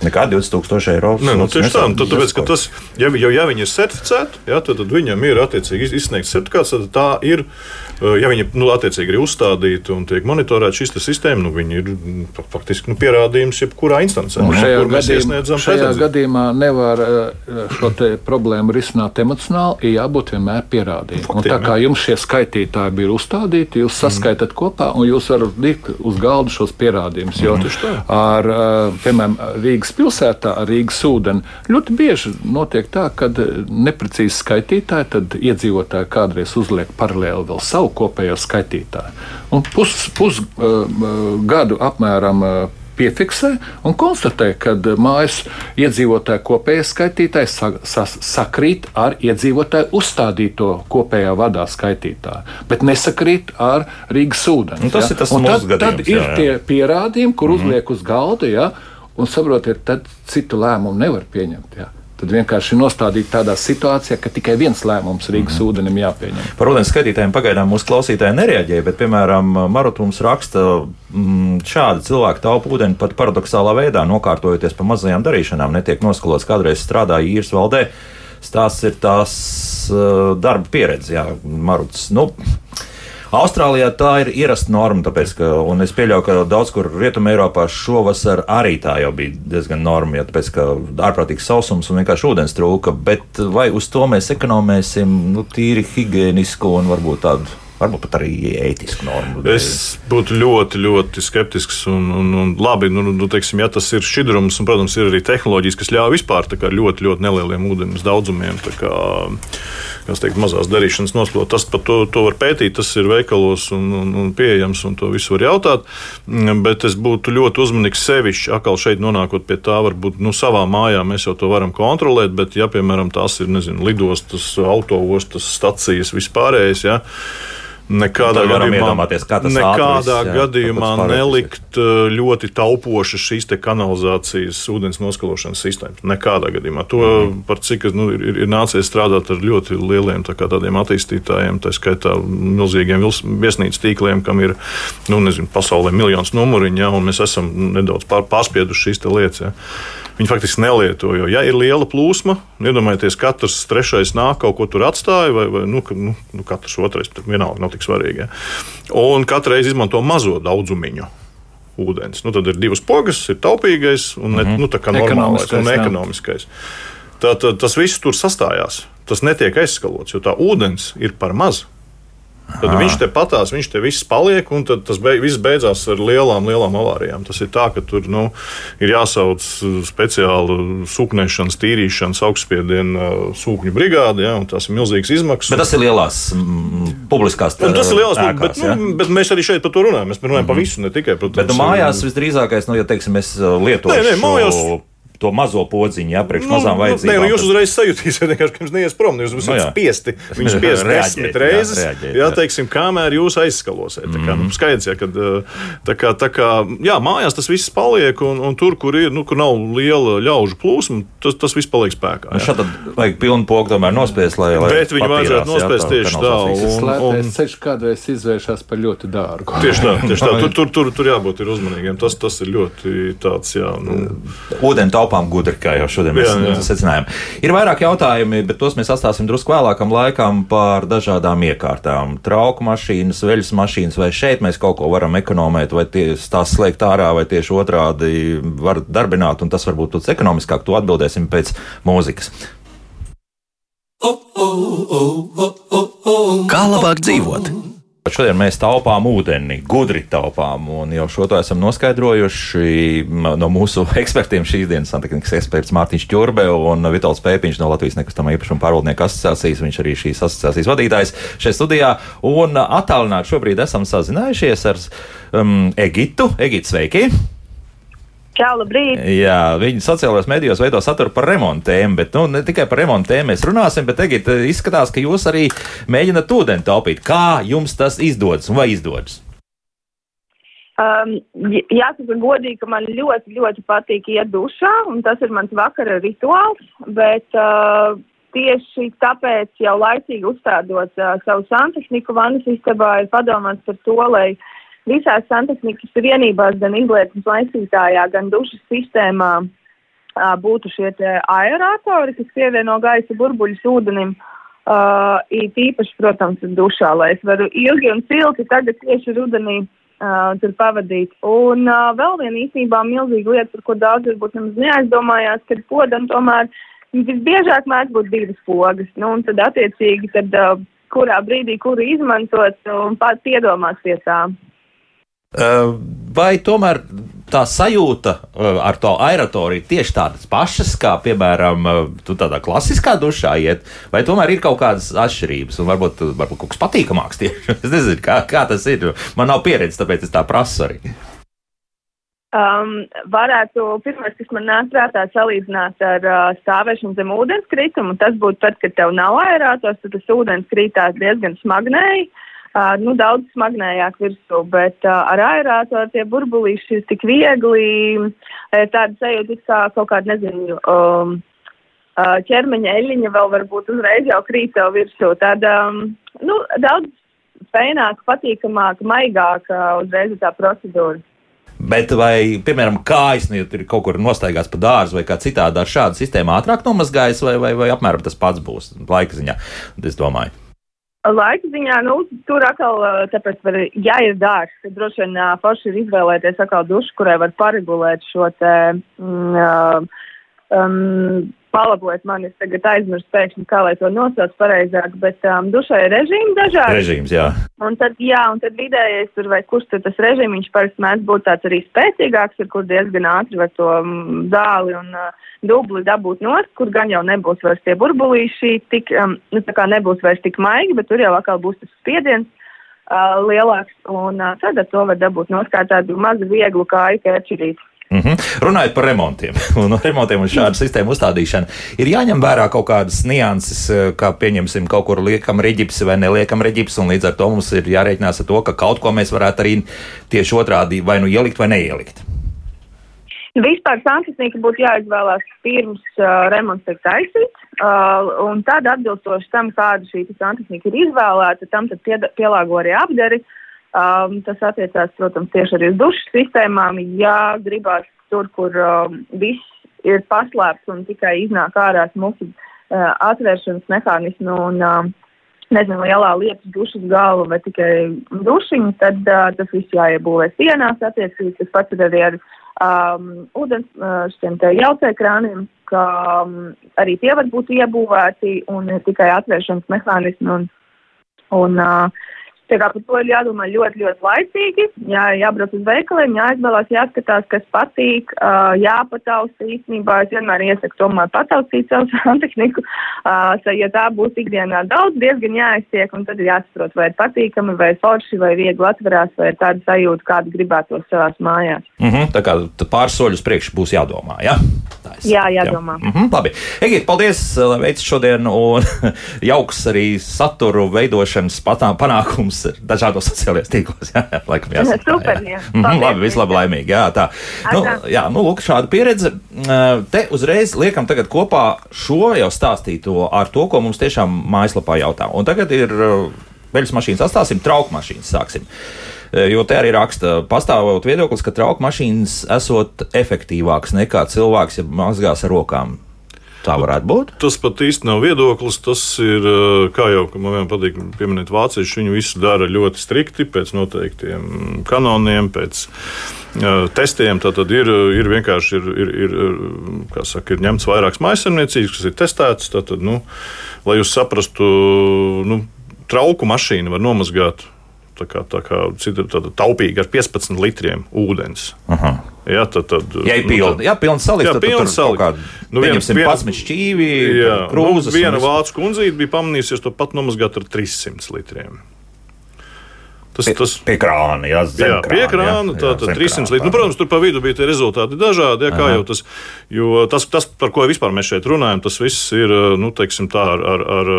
Nekā 20,000 eiro. Nē, nu, tieši tā, tad, tāpēc, ka tas, ja, jau, ja viņi ir certificēti, ja, tad, tad viņam ir attiecīgi izsniegts certifikāts, tad tā ir Eh, ja viņi nu, attiecīgi ir uzstādīti un tiek monitorēta šī sistēma, nu, viņi ir faktiski nu, pierādījums jebkurā instancē. Nu, šajā gadījumā, šajā gadījumā nevar eh, šo problēmu risināt emocionāli, ir jābūt vienmēr pierādījumam. Faktiem, tā kā jums šie skaitītāji bija uzstādīti, jūs saskaitat mm. kopā un jūs varat likt uz galda šos pierādījumus. Jo mm. ar, eh, piemēram, Rīgas pilsētā, ar Rīgas ūdeni ļoti bieži notiek tā, ka neprecīzi skaitītāji, tad iedzīvotāji kādreiz uzliek paralēli vēl savu kopējo skaitītāju. Un pusgadu pus, uh, apmēram uh, piefiksē un konstatē, ka mājas iedzīvotāju kopējais skaitītājs sa, sa, sakrīt ar iedzīvotāju uzstādīto kopējā vadā skaitītāju, bet nesakrīt ar Rīgas ūdeni. Nu, tas ja? ir tas tad, gadījums, tad ir jā, jā. tie pierādījumi, kur mm -hmm. uzliek uz galda, ja? Un saprotiet, tad citu lēmumu nevar pieņemt. Ja? tad vienkārši nostādīt tādā situācijā, ka tikai viens lēmums Rīgas mm. ūdenim jāpieņem. Par ūdens skatītājiem pagaidām mūsu klausītāji nereaģēja, bet, piemēram, Marutums raksta, mm, šādi cilvēki taupa ūdeni pat paradoxālā veidā, nokārtojoties pa mazajām darīšanām, netiek noskalots, kādreiz strādāja īres valdē. Stāsts ir tās uh, darba pieredze, jā, Maruts. Nu, Austrālijā tā ir ierasta norma, tāpēc, ka, un es pieļauju, ka daudz kur Rietumē Eiropā šovasar arī tā jau bija diezgan norma, ja tāpēc, ka ārprātīgs sausums un vienkārši ūdens trūka, bet vai uz to mēs ekonomēsim nu, tīri higiēnisku un varbūt tādu varbūt pat arī ētisku normu. Es būtu ļoti, ļoti skeptisks. Un, un, un labi, nu, nu, teiksim, ja tas ir šķidrums, un, protams, ir arī tehnoloģijas, kas ļauj vispār ļoti, ļoti nelieliem ūdens daudzumiem. Kā, kas teikt, mazās darīšanas nosplot. Tas par to, to var pētīt, tas ir veikalos un, un, un pieejams, un to visu var jautāt. Mm, bet es būtu ļoti uzmanīgs sevišķi, atkal šeit nonākot pie tā, varbūt nu, savā mājā mēs jau to varam kontrolēt, bet, ja, piemēram, tās ir nezinu, lidostas, autoostas, stacijas, vispārējais. Ja, Nekādā gadījumā, nekādā ātris, jā, gadījumā nelikt uh, ļoti taupošas šīs kanalizācijas ūdens noskalošanas sistēmas. Nekādā gadījumā. To mm. par cik nu, ir, ir nācies strādāt ar ļoti lieliem tā tādiem attīstītājiem, tā skaitā milzīgiem viesnīcas tīkliem, kam ir nu, nezinu, pasaulē miljons numuriņu, ja, un mēs esam nedaudz pār, pārspieduši šīs lietas. Ja. Viņi faktiski nelieto. Jo, ja ir liela plūsma, iedomājieties, katrs trešais nāk kaut ko tur atstāja, vai, vai nu, nu, nu, katrs otrais vienalga nav tik svarīgi. Ja. Un katru reizi izmanto mazo daudzumiņu. ūdens. Nu, tad ir divas pogas, ir taupīgais un mm -hmm. nu, normālais un ekonomiskais. Tad tas viss tur sastājās. Tas netiek aizskalots, jo tā ūdens ir par mazu. Tad viņš te patās, viņš te viss paliek, un tas beig, viss beidzās ar lielām, lielām avārijām. Tas ir tā, ka tur nu, ir jāsauc speciāla sūknēšanas, tīrīšanas, augstspiediena sūkņu brigāde, ja, un tas ir milzīgs izmaksas. Bet tas ir lielās m, publiskās tēmas. Tas ir lielās, ēkās, bet, ja? nu, bet mēs arī šeit par to runājam. Mēs runājam mm -hmm. par visu, ne tikai par to. Bet nu, mājās visdrīzākais, nu, ja teiksim, mēs lietojam. Nē, nē, mājās to mazo podziņu, ja priekš nu, mazām nu, vajadzībām. Nē, nu, jūs uzreiz sajutīsiet, ka jums neies prom. Jūs esat nu, spiesti. Viņš spiest desmit reizes, jā, reaģēt, jā, teiksim, kamēr jūs aizskalosiet. Tā kā, mm. nu, mhm. skaidrs, ja, kad, tā kā, tā kā, jā, mājās tas viss paliek, un, un tur, kur ir, nu, kur nav liela ļaužu plūsma, tas, tas viss paliek spēkā. Nu, šādi vajag pilnu pogu tomēr nospiest, lai. lai Bet viņi vajadzētu nospiest tieši tā. Un, un ceļš kādreiz izvēršas par ļoti dārgu. Tieši tā, tieši tā. Tur, tur, tur, tur jābūt uzmanīgiem. Tas, tas ir ļoti tāds, jā. Nu. Ūdeni taupām gudri, kā jau šodien mēs jā, jā. secinājām. Ir vairāk jautājumi, bet tos mēs atstāsim drusku vēlākam laikam par dažādām iekārtām. Trauku mašīnas, veļas mašīnas, vai šeit mēs kaut ko varam ekonomēt, vai tās slēgt ārā, vai tieši otrādi var darbināt, un tas varbūt būs ekonomiskāk. To atbildēsim pēc mūzikas. Kā labāk dzīvot? Šodien mēs taupām ūdeni, gudri taupām, jau šo to esam noskaidrojuši no mūsu ekspertiem šīs dienas santehnikas eksperts Mārtiņš Čurbe un Vitāls Pēpiņš no Latvijas nekustamā īpašuma pārvaldnieku asociācijas. Viņš arī šīs asociācijas vadītājs šeit studijā. Un attālināt šobrīd esam sazinājušies ar um, Egitu. Egita, sveiki! Čau, labrīt! Jā, viņi sociālajos medijos veido saturu par remontiem, bet nu, ne tikai par remontiem mēs runāsim, bet tagad izskatās, ka jūs arī mēģināt ūdeni taupīt. Kā jums tas izdodas un vai izdodas? Um, jāsaka, godīgi, ka man ļoti, ļoti patīk iet dušā, un tas ir mans vakara rituāls. Bet uh, tieši tāpēc jau laicīgi uzstādot uh, savu santehniku vannas istabā, ir padomāts par to, lai uh, visās santehnikas vienībās, gan izlietnes laicītājā, gan dušas sistēmā būtu šie aeratori, kas pievieno gaisa burbuļus ūdenim. Uh, īpaši, protams, dušā, lai es varu ilgi un silti tagad tieši rudenī uh, tur pavadīt. Un uh, vēl viena īstenībā milzīga lieta, par ko daudz varbūt nemaz neaizdomājās, ka podam tomēr visbiežāk mēdz būt divas pogas. Nu, un tad attiecīgi, tad, uh, kurā brīdī kuru izmantot un pat piedomāt pie tā. Vai tomēr tā sajūta ar to aeratoriju tieši tādas pašas, kā, piemēram, tu tādā klasiskā dušā iet, vai tomēr ir kaut kādas atšķirības, un varbūt, varbūt kaut kas patīkamāks tieši? Es nezinu, kā, kā tas ir. Man nav pieredzes, tāpēc es tā prasu arī. Um, varētu, pirmais, kas man nāk prātā, salīdzināt ar uh, stāvēšanu zem ūdens kritumu. Tas būtu tad, kad tev nav aerātors, tad tas ūdens krītās diezgan smagnēji. Uh, Uh, nu, daudz smagnējāk virsū, bet uh, ar aerātoru tie burbulīši ir tik viegli, tāda sajūta, kā kaut kāda, nezinu, um, uh, ķermeņa eļļiņa vēl varbūt uzreiz jau krīt tev virsū. Tāda, um, nu, daudz fēnāka, patīkamāka, maigāka uzreiz tā procedūra. Bet vai, piemēram, kājas nu, ir kaut kur nostaigās pa dārzu vai kā citādi ar šādu sistēmu ātrāk nomazgājas, vai, vai, vai apmēram tas pats būs laika ziņā? Es domāju. Laika ziņā, nu, tur atkal, tāpēc, var, ja ir dārsts, droši vien forši ir izvēlēties atkal dušu, kurai var paregulēt šo te, mm, um, palabojiet mani, es tagad aizmirsu pēkšņi, kā lai to nosauc pareizāk, bet um, dušai ir režīmi dažādi. Režīms, jā. Un tad, jā, un tad vidējais tur vai kurš tur tas režīmiņš parasti mēdz būt tāds arī spēcīgāks, ir kur diezgan ātri var to um, dāli un uh, dubli dabūt nost, kur gan jau nebūs vairs tie burbulīši tik, um, nu tā kā nebūs vairs tik maigi, bet tur jau atkal būs tas spiediens. Uh, lielāks, un uh, tad ar to var dabūt nost kā tādu mazu vieglu kāju ķērčurīti. Mm -hmm. Runājot par remontiem un remontiem un šādu sistēmu uzstādīšanu, ir jāņem vērā kaut kādas nianses, eh, kā pieņemsim, kaut kur liekam reģipsi vai neliekam reģipsi, un līdz ar to mums ir jārēķinās ar to, ka kaut ko mēs varētu arī tieši otrādi vai nu ielikt vai neielikt. Vispār santehnika būtu jāizvēlās pirms uh, remonts tiek taisīts, uh, un tad atbilstoši tam, kāda šī santehnika ir izvēlēta, tam tad pie, pielāgo arī apdari. Uh, Um, tas attiecās, protams, tieši arī uz dušu sistēmām. Ja gribās tur, kur um, viss ir paslēpts un tikai iznāk ārā smuki uh, atvēršanas mehānismi un, um, nezinu, lielā lietas dušas galva vai tikai dušiņa, tad uh, tas viss jāiebūvē sienās attiecīgi. Tas pats ir arī ar um, ūdens uh, šiem te jaucēkrāniem, ka um, arī tie var būt iebūvēti un tikai atvēršanas mehānismi un, un uh, Tā kā par to ir jādomā ļoti, ļoti laicīgi, jā, jābrauc uz veikaliem, jāizvēlās, jāskatās, kas patīk, jāpatausta īstenībā. Es vienmēr iesaku tomēr pataustīt savu santehniku, ja tā būs ikdienā daudz, diezgan jāiztiek, un tad ir jāsaprot, vai ir patīkami, vai forši, vai viegli atverās, vai ir tāda sajūta, kāda gribētos savās mājās. Mm -hmm, tā kā pāris soļus priekš būs jādomā, jā? Jā, jādomā. Jā. Mm -hmm, labi. Egīt, paldies, lai veids šodien, un jauks arī saturu veidošanas panākums mums dažādos sociālajos tīklos. Jā, jā laikam jāsaka. Super, jā. Mm -hmm, labi, viss labi, laimīgi. Jā, tā. Nu, jā, nu, lūk, šāda pieredze. Te uzreiz liekam tagad kopā šo jau stāstīto ar to, ko mums tiešām mājaslapā jautā. Un tagad ir veļas mašīnas atstāsim, trauku mašīnas sāksim. Jo te arī raksta, pastāvot viedoklis, ka trauku mašīnas esot efektīvāks nekā cilvēks, ja mazgās ar rokām. Tā varētu būt. Tas pat īsti nav viedoklis. Tas ir, eh, kā jau man patīk pieminēt, vācieši viņu visu dara ļoti strikti, pēc noteiktiem kanoniem, pēc uh, testiem. Tad ir, ir vienkārši ir, ir, ir, saka, ir ņemts vairākas maisaimniecības, kas ir testētas. Tad, nu, lai jūs saprastu, nu, trauku mašīnu var nomazgāt tā kā, tā kā cita, taupīgi ar 15 litriem ūdens. Aha. Jā, tad, tad, ja ir pilna, nu, jā, pilna salikt, jā, tad pilna. Kādu, nu, viens, viens, šķīvi, jā, krūzes. Nu, viena vācu kundzīte bija pamanījusies to pat nomazgāt ar 300 litriem. Tas, pie, tas pie krāna, jā, jā pie krāna, tā tad 300 līdz. Nu, protams, tur pa vidu bija tie rezultāti dažādi, jā, kā Aha. jau tas, jo tas, tas, par ko vispār mēs šeit runājam, tas viss ir, nu, teiksim tā, ar, ar, ar,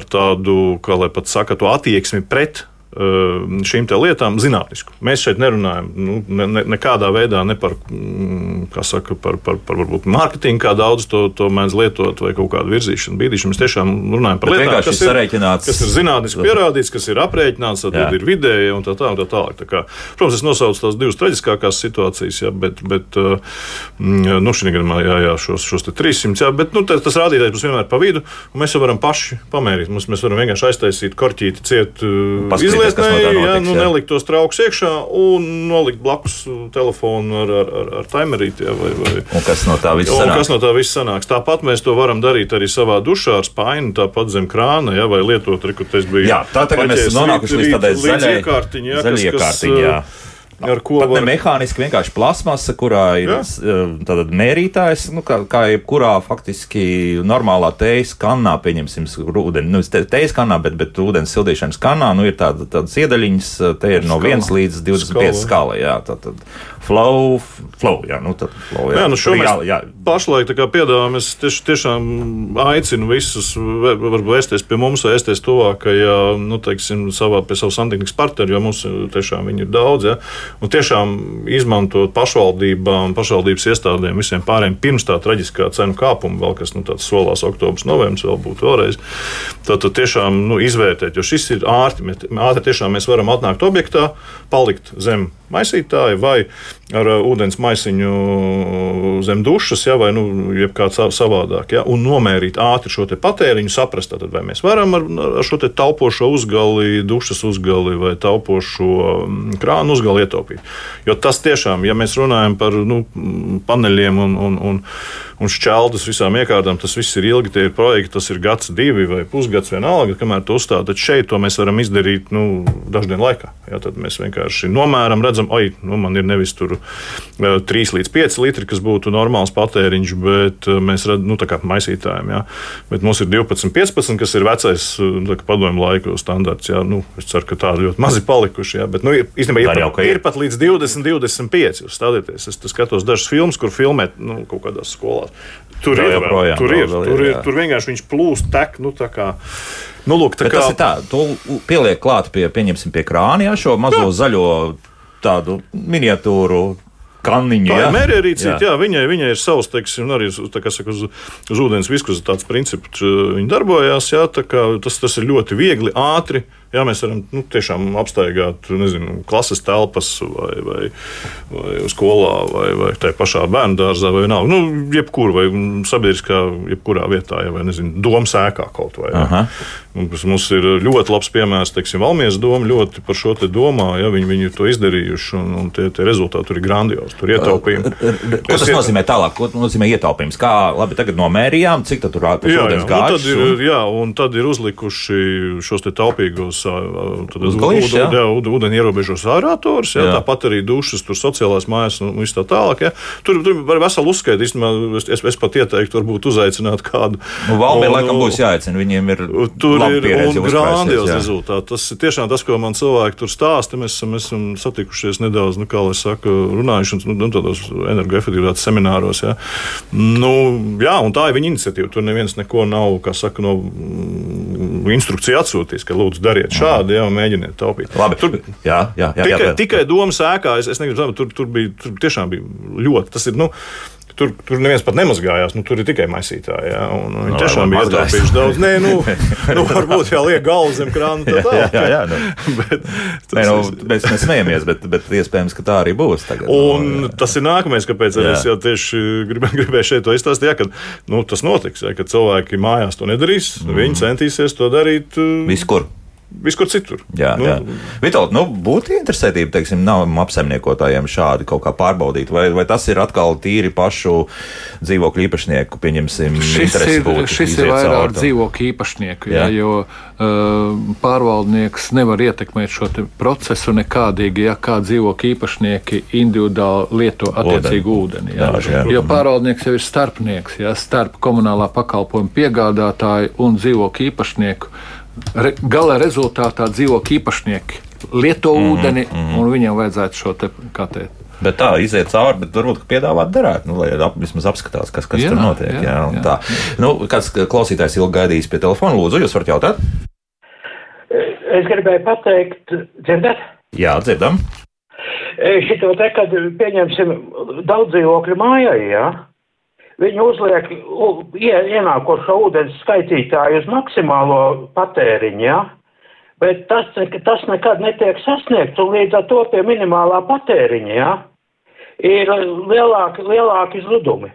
ar tādu, kā lai pat saka, to attieksmi pret šīm lietām zinātnisku. Mēs šeit nerunājam nu, ne, ne, nekādā veidā ne par, mm, saka, par, par, par mārketingu, kā daudz to, to mēdz lietot, vai kaut kādu virzīšanu, bīdīšanu. Mēs tiešām runājam par lietām, kas ir, kas ir zinātniski pierādīts, kas ir aprēķināts, tad ir vidēji un tā tālāk. Tā, tā, tā kā, protams, es nosaucu tās divas traģiskākās situācijas, jā, bet, bet mm, nu, šī gadījumā jā, jā, šos, šos 300, jā, bet nu, tas, tas rādītājs mums vienmēr pa vidu, un mēs jau varam paši pamērīt. Mums, mēs varam vienkārši aiztaisīt korķīti ciet. Paskatīt izlietnēji, no ja, nu, nelikt tos traukus iekšā un nolikt blakus telefonu ar, ar, ar, ar timerīti. Ja, vai, vai. Un kas no tā viss sanāks? Kas no tā viss sanāks? Tāpat mēs to varam darīt arī savā dušā ar spaini, tāpat zem krāna, ja, vai lietot, kur tas bija. Jā, tā tagad mēs esam nonākuši līdz tādai zaļai iekārtiņai, ja. Ar ko var... mehāniski vienkārši plasmasa, kurā ir uh, mērītājs, nu, kā, kā jebkurā faktiski normālā teijas kanā, pieņemsim, ūdeni, nu, teijas kanā, bet, bet ūdens sildīšanas kanā, nu, ir tāda, tādas iedaļiņas, te ir no 1 līdz 25 skala, jā, tā tad flow, flow, jā, nu, tad flow, jā. jā, nu, jā, jā. pašlaik piedāvājam, es tieš, tiešām aicinu visus, varbūt vēsties pie mums, vēsties tuvākajā, nu, teiksim, savā, pie savu santehnikas partneri, jo mums tiešām viņi ir daudz, jā. Un tiešām izmantot pašvaldībām, pašvaldības iestādēm, visiem pārējiem pirms tā traģiskā cenu kāpuma, vēl kas nu, tāds solās oktobris, novembris, vēl būtu vēlreiz. Tad, tad tiešām nu, izvērtēt, jo šis ir ātri. Ātri tiešām mēs varam atnākt objektā, palikt zem maisītāja vai ar uh, ūdens maisiņu zem dušas, ja, vai nu, kādā savādāk, ja, un nomērīt ātri šo patēriņu, saprast, tad, vai mēs varam ar, ar šo taupošo uzgali, dušas uzgali vai taupošo mm, krānu uzgali ietaupīt. Jo tas tiešām, ja mēs runājam par nu, paneļiem un, un, un, un šķeldus visām iekārtām, tas viss ir ilgi, tie ir projekti, tas ir gads, divi vai pusgads vienalga, kamēr to uzstāda. Tad šeit to mēs varam izdarīt nu, daždienu laikā. Ja, tad mēs vienkārši nomēram, redzam, oi, nu, man ir nevis tur 3 eh, līdz 5 litri, kas būtu normāls patēriņš, bet eh, mēs redzam, nu, tā kā maisītājiem, jā. bet mums ir 12, 15, kas ir vecais eh, padomju laiku standarts. Jā. Nu, es ceru, ka tādi ļoti mazi palikuši, jā. bet nu, īstenībā ir, pat, ir pat līdz 20, 25. Jūs stādieties, es skatos dažas filmas, kur filmēt nu, kaut kādās skolās. Tur ir, joprojām, tur, ir, tur, ir, tur vienkārši viņš plūst, tek. Nu, Nu, lūk, kā... Tas ir tā, tu pieliek klāt pie, pieņemsim, pie krāna, jā, šo mazo jā. zaļo tādu miniatūru kanniņu. Tā ir mērierīcība, jā. jā, viņai, viņai ir savs, teiksim, arī saka, uz, uz ūdens viskuzi tāds princips, viņa darbojās, jā, tā kā tas, tas ir ļoti viegli, ātri Jā, mēs varam nu, tiešām apstaigāt nezinu, klases telpas, vai, vai, vai skolā, vai, vai tajā pašā bērnu dārzā, vai vienalga. Nu, jebkur, vai sabiedriskā, jebkurā vietā, ja, vai nezinu, domu sēkā kaut vai. Ja. Mums ir ļoti labs piemērs, teiksim, Valmijas doma ļoti par šo domā. Ja, viņi, viņi to izdarījuši, un, un tie, tie rezultāti tur ir grandiozi. Tur ietaupījumi. Ko tas nozīmē tālāk? Ko nozīmē ietaupījums? Kā labi tagad nomērījām, cik tur ātri jā, jā, gāžas, tad ir, un... jā, un tad ir uzlikuši šos te taupīgos ūdeni, jā. Jā, ūdeni ierobežos ārātors, jā, jā. tāpat arī dušas, tur sociālās mājas un viss tā tālāk. Jā. Tur, tur var veselu uzskaitu, es, es, es pat ieteiktu, varbūt uzaicināt kādu. Nu, Valmija laikam būs jāaicina, viņiem ir. Tur ir grandiozi rezultāti. Tas ir tiešām tas, ko man cilvēki tur stāsta. Mēs esam, mēs esam satikušies nedaudz, nu, kā lai saka, runājuši nu, nu, tādos energoefektivitātes semināros. Ja. Nu, jā, un tā ir viņa iniciatīva. Tur neviens neko nav, kā saka, no mm, instrukciju atsūtījis, ka lūdzu dariet šādi, ja, un mēģiniet taupīt. Labi, tur jā, jā, jā, tikai, jā, jā. tikai domas ēkā, es, es negribu, tur, tur bija, tur tiešām bija ļoti, tas ir, nu, tur, tur neviens pat nemazgājās. Nu, tur ir tikai maisītāji. Ja, un viņi no, tiešām bija ietaupījuši daudz. Nē, nu, nu, varbūt jau liek galvu zem krāna. Tā, tā. jā, jā, jā, nu. bet, Nē, nu, mēs, mēs smejamies, bet, bet iespējams, ka tā arī būs. Tagad, un no, tas ir nākamais, kāpēc jā. es jau tieši gribēju, gribēju šeit to izstāstīt. Ja, kad nu, tas notiks, ja, kad cilvēki mājās to nedarīs, mm. viņi centīsies to darīt uh, viskur viskur citur. Jā, nu, jā. Vitāli, nu, būtu interesētība, teiksim, nav apsaimniekotājiem šādi kaut kā pārbaudīt, vai, vai tas ir atkal tīri pašu dzīvokļu īpašnieku, pieņemsim, šis ir, būtu, šis ir vairāk dzīvokļu īpašnieku, jā. Jā, jo uh, pārvaldnieks nevar ietekmēt šo procesu nekādīgi, ja kā dzīvokļu īpašnieki individuāli lieto attiecīgu ūdeni. Jā. Jā, jā. Jo pārvaldnieks jau ir starpnieks, jā, starp komunālā pakalpojuma piegādātāju un dzīvokļu īpašnieku re, gala rezultātā dzīvokļu īpašnieki lieto mm ūdeni, mm -hmm. un viņiem vajadzētu šo te katēt. Bet tā iziet cauri, bet varbūt piedāvāt darētu, nu, lai ap, vismaz apskatās, kas, kas jā, tur notiek. Jā, jā, jā. Tā. Nu, kāds klausītājs ilgi gaidījis pie telefona, lūdzu, jūs varat jautāt? Es gribēju pateikt, dzirdat? Jā, dzirdam. Šito te, kad pieņemsim daudz dzīvokļu mājai, jā. Ja? Viņi uzliek ienākošo ūdens skaitītāju uz maksimālo patēriņu, ja? bet tas, tas nekad netiek sasniegts, un līdz ar to pie minimālā patēriņa ja? ir lielāki, lielāki zudumi.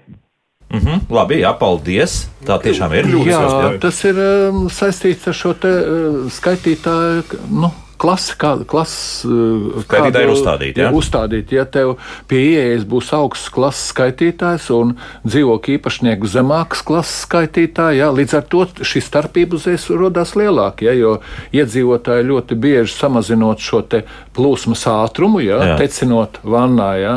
Mm -hmm, labi, jā, paldies. Tā tiešām ir. Jā, jā. tas ir um, saistīts ar šo te, uh, skaitītāju. Nu, klasi, kā, klases uh, skaitītāji ir uzstādīti. Ja? Uzstādīt, ja tev pie ieejas būs augsts klases skaitītājs un dzīvokļu īpašnieku zemāks klases skaitītāji, ja? līdz ar to šī starpība uzreiz rodas lielāka, ja? jo iedzīvotāji ļoti bieži samazinot šo plūsmas ātrumu, ja? Jā. tecinot vannā, ja?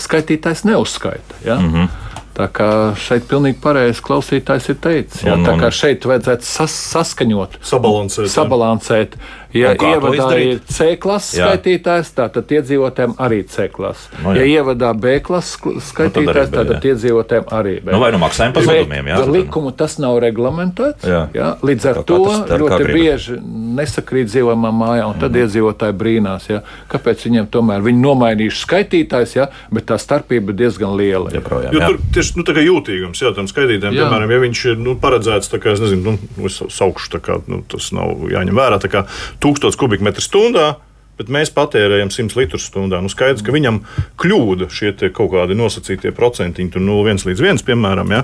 skaitītājs neuzskaita. Ja? Mm -hmm. Tā kā šeit pilnīgi pareizi klausītājs ir teicis. Jā, un, un, tā kā šeit vajadzētu sas, saskaņot, sabalansēt. sabalansēt ja ievadā ir C klases jā. skaitītājs, tātad iedzīvotājiem arī C klases. No, jā. ja ievadā B klases skaitītājs, nu, tad tātad iedzīvotājiem arī B. Nu, vai nu maksājam par zudumiem, jā. Likumu tas nav reglamentēts. Jā. Jā, līdz ar to ļoti bieži nesakrīt dzīvojamā mājā, un tad mm. iedzīvotāji brīnās, jā, kāpēc viņiem tomēr viņi nomainījuši skaitītājs, jā, bet tā starpība ir diezgan liela. Jā, projām, jo tur tieši nu, jūtīgums, jā, tam skaitītājiem, piemēram, ja viņš ir nu, paredzēts, tā kā es nezinu, nu, es saukšu, tā kā nu, tas nav jāņem vērā, tā kā 1000 kubikmetru stundā. Bet mēs patērējam 100 litrus stundā. Nu, skaidrs, ka viņam kļūda šie kaut kādi nosacītie procentiņi, tur 0,1 līdz 1, piemēram, ja,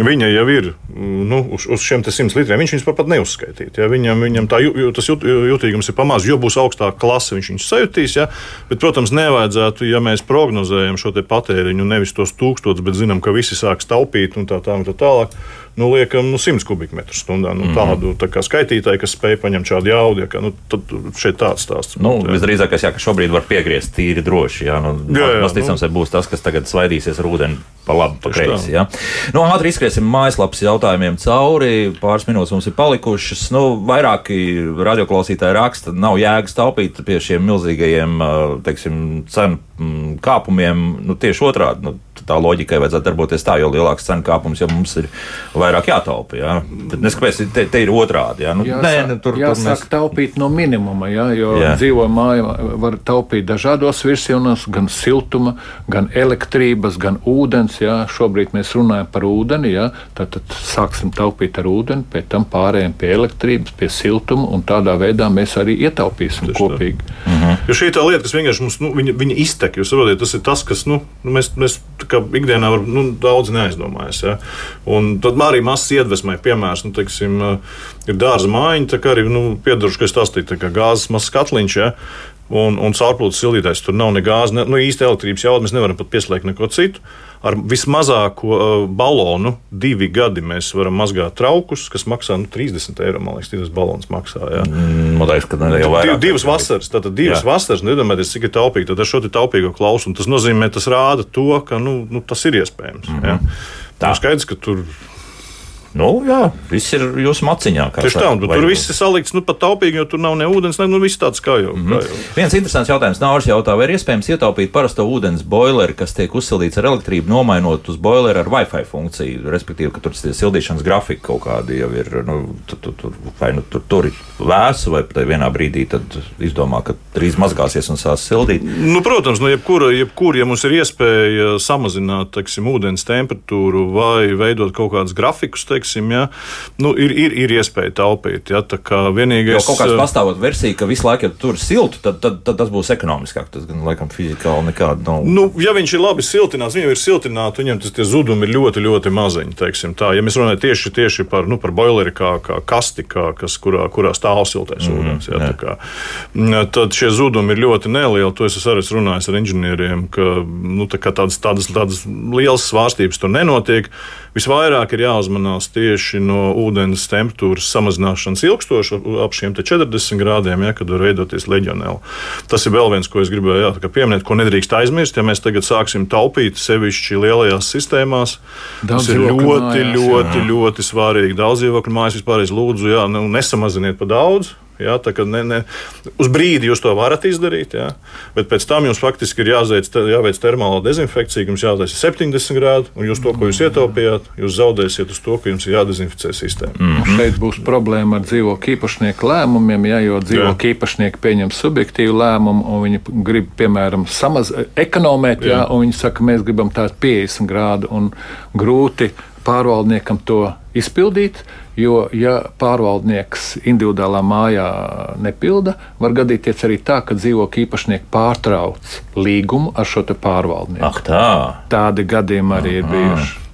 viņa jau ir nu, uz, uz šiem 100 litriem. Viņš viņus pat neuzskaitīt. Ja, viņam, viņam tā, jū, tas jūt, jūtīgums ir pamazs, jo būs augstāka klase, viņš viņus sajutīs. Ja, bet, protams, nevajadzētu, ja mēs prognozējam šo patēriņu, nevis tos tūkstošus, bet zinām, ka visi sāks taupīt un tā, tā, un tā tālāk nu, liekam, nu, 100 kubikmetru stundā. Nu, mm. Tādu tā kā skaitītāju, kas spēj paņemt šādu jaudu, ja, nu, tad šeit tāds stāsts. Nu, visdrīzākais, jā, ka šobrīd var piegriezt tīri droši. Jā, nu, jā, jā, tas, ticams, nu. būs tas, kas tagad svaidīsies ar ūdeni pa labi, pa kreisi. Ja. Nu, ātri izskriesim mājaslapas jautājumiem cauri. Pāris minūtes mums ir palikušas. Nu, vairāki radioklausītāji raksta, nav jēgas taupīt pie šiem milzīgajiem teiksim, cenu kāpumiem. Nu, tieši otrādi. Nu, tā loģikai vajadzētu darboties tā, jo lielāks cenu kāpums, jo mums ir vairāk jātaupa. Jā. Bet neskapēc, te, te ir otrādi. Jā. Nu, jāsāk, nē, nu, tur, jāsāk tur mēs... taupīt no minimuma, jā, jo Jā. dzīvo mājā var taupīt dažādos virsienos, gan siltuma, gan elektrības, gan ūdens. Jā. Šobrīd mēs runājam par ūdeni, jā. tad, tad sāksim taupīt ar ūdeni, pēc tam pārējiem pie elektrības, pie siltuma, un tādā veidā mēs arī ietaupīsim kopīgi. Jo šī tā lieta, kas vienkārši mums nu, viņa, viņa iztek, jūs saprotat, tas ir tas, kas nu, nu, mēs, mēs kā ikdienā var, nu, daudz neaizdomājas. Ja? Un tad arī mazs iedvesmai piemērs, nu, teiksim, ir dārza mājiņa, tā kā arī nu, piedaruši, ka es stāstīju, tā kā gāzes mazs katliņš. Ja? Un, un caurplūdes sildītājs tur nav ne gāzes, ne nu, īsti elektrības jauda. Mēs nevaram pat pieslēgt neko citu. Ar vismazāko uh, balonu divi gadi mēs varam mazgāt traukus, kas maksā nu, 30 eiro. Man liekas, tas balons maksā. Jā. Man liekas, ka ne, jau Div, vairāk. divas vasaras, tātad divas Jā. jā. vasaras, nu, iedomājieties, cik ir taupīgi. Tad ar šo taupīgo klausu, un tas nozīmē, tas rāda to, ka nu, nu, tas ir iespējams. Mm -hmm. Mhm. Tā. Ir skaidrs, ka tur Nu, jā, viss ir jūsu maciņā. tieši tā, vai- tur viss ir salikts nu, pat taupīgi, jo tur nav ne ūdens, ne nu, viss tāds kā jau. Mm. -hmm. kā jau. Viens interesants jautājums. Nāvis jautā, vai ir iespējams ietaupīt parasto ūdens boileri, kas tiek uzsildīts ar elektrību, nomainot uz boileri ar Wi-Fi funkciju, respektīvi, ka tur tie sildīšanas grafiki kaut kādi jau ir, nu, tur, tur, tur, vai nu tur, tur ir vēsu, vai pat vienā brīdī tad izdomā, ka drīz mazgāsies un sās sildīt. Nu, protams, nu, jebkura, jebkur, ja mums ir iespēja samazināt teiksim, ūdens temperatūru vai veidot kaut kādus grafikus, teiksim, ja, nu, ir, ir, ir iespēja taupīt. Ja, tā kā Jo vienīgais kaut kāda eh, pastāvot versija, ka visu laiku, ja tur siltu, tad, tad, tad tas būs ekonomiskāk. Tas gan laikam fizikāli nekāda nav. Nu, ja viņš ir labi siltināts, viņam ir siltināts, viņam tas zudumi ir ļoti, ļoti maziņi. teiksim Tā. Ja mēs runājam tieši, tieši par, nu, par boileri, kā, kā kasti, kā, kas, kurā, kurā stāv siltais mm, ūdens, jā, tā kā, mm, tad šie zudumi ir ļoti nelieli. To es arī runājis ar inženieriem, ka nu, tā tādas, tādas, tādas lielas svārstības tur nenotiek. Visvairāk ir jāuzmanās tieši no ūdens temperatūras samazināšanas ilgstoši ap- šiem te 40 grādiem, ja, kad var veidoties leģionēla. Tas ir vēl viens, ko es gribēju jā, pieminēt, ko nedrīkst aizmirst. Ja mēs tagad sāksim taupīt sevišķi lielajās sistēmās, Daudz tas ir ļoti, mājās, ļoti, jā. ļoti svarīgi. Daudz dzīvokļu mājas vispār lūdzu, jā, nu, nesamaziniet pa daudz. Jā, tā ne, ne, uz brīdi jūs to varat izdarīt, jā, bet pēc tam jums faktiski ir jāveic, jāveic termāla dezinfekcija, jums jātaisa 70 grādi, un jūs to, ko jūs ietaupījāt, jūs zaudēsiet uz to, ka jums ir jādezinficē sistēma. Mm. Un Šeit būs problēma ar dzīvokļu īpašnieku lēmumiem, ja, jo dzīvokļu īpašnieki pieņem subjektīvu lēmumu, un viņi grib, piemēram, samaz, ekonomēt, ja, un viņi saka, mēs gribam tādu 50 grādu, un grūti pārvaldniekam to izpildīt. Jo, ja pārvaldnieks individuālā mājā nepilda, var gadīties arī tā, ka dzīvokļu īpašnieki pārtrauc līgumu ar šo pārvaldnieku. Ak, tā. Tādi gadījumi arī ir bijuši.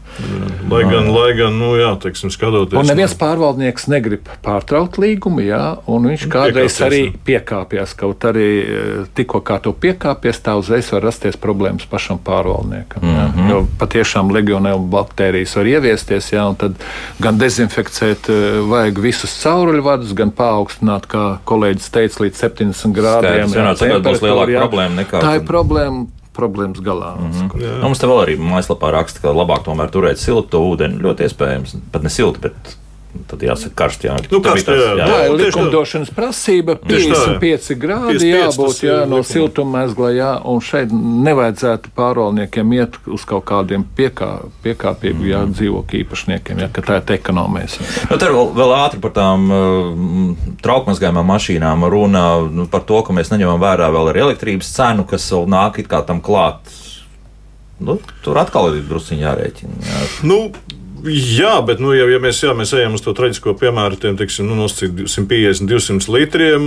Lai gan, lai gan, nu, jā, teiksim, skatoties. Un neviens pārvaldnieks negrib pārtraukt līgumu, jā, un viņš kādreiz Piekāpjas, arī jā. piekāpjas. Kaut arī eh, tikko kā to piekāpjas, tā uzreiz var rasties problēmas pašam pārvaldniekam. Jā, Mhm. jo patiešām legionēla baktērijas var ieviesties, jā, un tad gan dezinficēt eh, vajag visus cauruļvadus, gan paaugstināt, kā kolēģis teica, līdz 70 grādiem. Skaidrs, vienāds, tagad būs temperatūru, lielāka jā. problēma nekā Tā ir problēma. Problēmas galā. Mm -hmm. Nu, mums te vēl arī mājaslapā raksta, ka labāk tomēr turēt siltu ūdeni. Ļoti iespējams, pat ne siltu, bet tad jāsaka karsti. Jā. Nu, karsti, jā. Tā ir Nu, tā. likumdošanas prasība. Tieši tā, jā. 55 grādi 55 jābūt ir jā, no siltummezgla, jā, un šeit nevajadzētu pārvaldniekiem iet uz kaut kādiem piekā, piekāpīgu jā, Mm. dzīvokļu īpašniekiem, jā, ka tā ir ekonomēs. Nu, tur vēl, vēl ātri par tām uh, traukmazgājumām mašīnām runā nu, par to, ka mēs neņemam vērā vēl arī elektrības cenu, kas vēl nāk it kā tam klāt. Nu, tur atkal ir druskuļi jārēķina. Jā. Nu, Jā, bet, nu, ja, ja mēs, jā, mēs ejam uz to traģisko piemēru, tiem teiksim, nu, nosacīt 150, 200 litriem,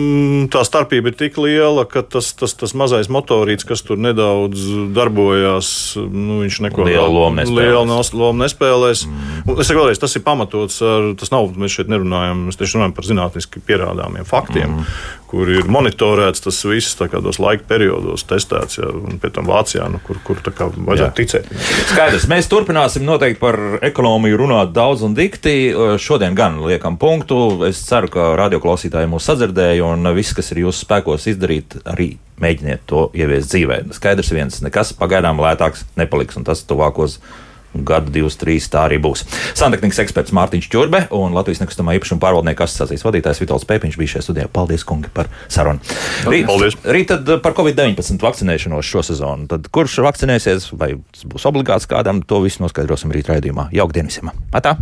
tā starpība ir tik liela, ka tas, tas, tas mazais motorīts, kas tur nedaudz darbojās, nu, viņš neko Lielu lomu nespēlēs. lielu lomu nespēlēs. Mm. Es saku vēlreiz, tas ir pamatots ar, tas nav, mēs šeit nerunājam, mēs tieši runājam par zinātniski pierādāmiem faktiem, mm. Kur ir monitorēts tas viss tādos laika periodos, testēts, jā, un pēc tam Vācijā, nu, kur, kur tā kā vajadzētu ticēt. Skaidrs, mēs turpināsim noteikti par ekonomiju runāt daudz un dikti. Šodien gan liekam punktu. Es ceru, ka radioklausītāji mūs sadzirdēja un viss, kas ir jūsu spēkos izdarīt, arī mēģiniet to ieviest dzīvē. Skaidrs viens, nekas pagaidām lētāks nepaliks un tas tuvākos gadu, divus, trīs tā arī būs. Santehnikas eksperts Mārtiņš Čurbe un Latvijas nekustamā īpašuma pārvaldnieku asociācijas vadītājs Vitāls Pēpiņš bija šajā studijā. Paldies, kungi, par sarunu. Rīt, Paldies. rīt tad par Covid-19 vakcinēšanos šo sezonu. Tad kurš vakcinēsies vai tas būs obligāts kādam, to visu noskaidrosim rīt raidījumā. Jauktdien visiem! Atā!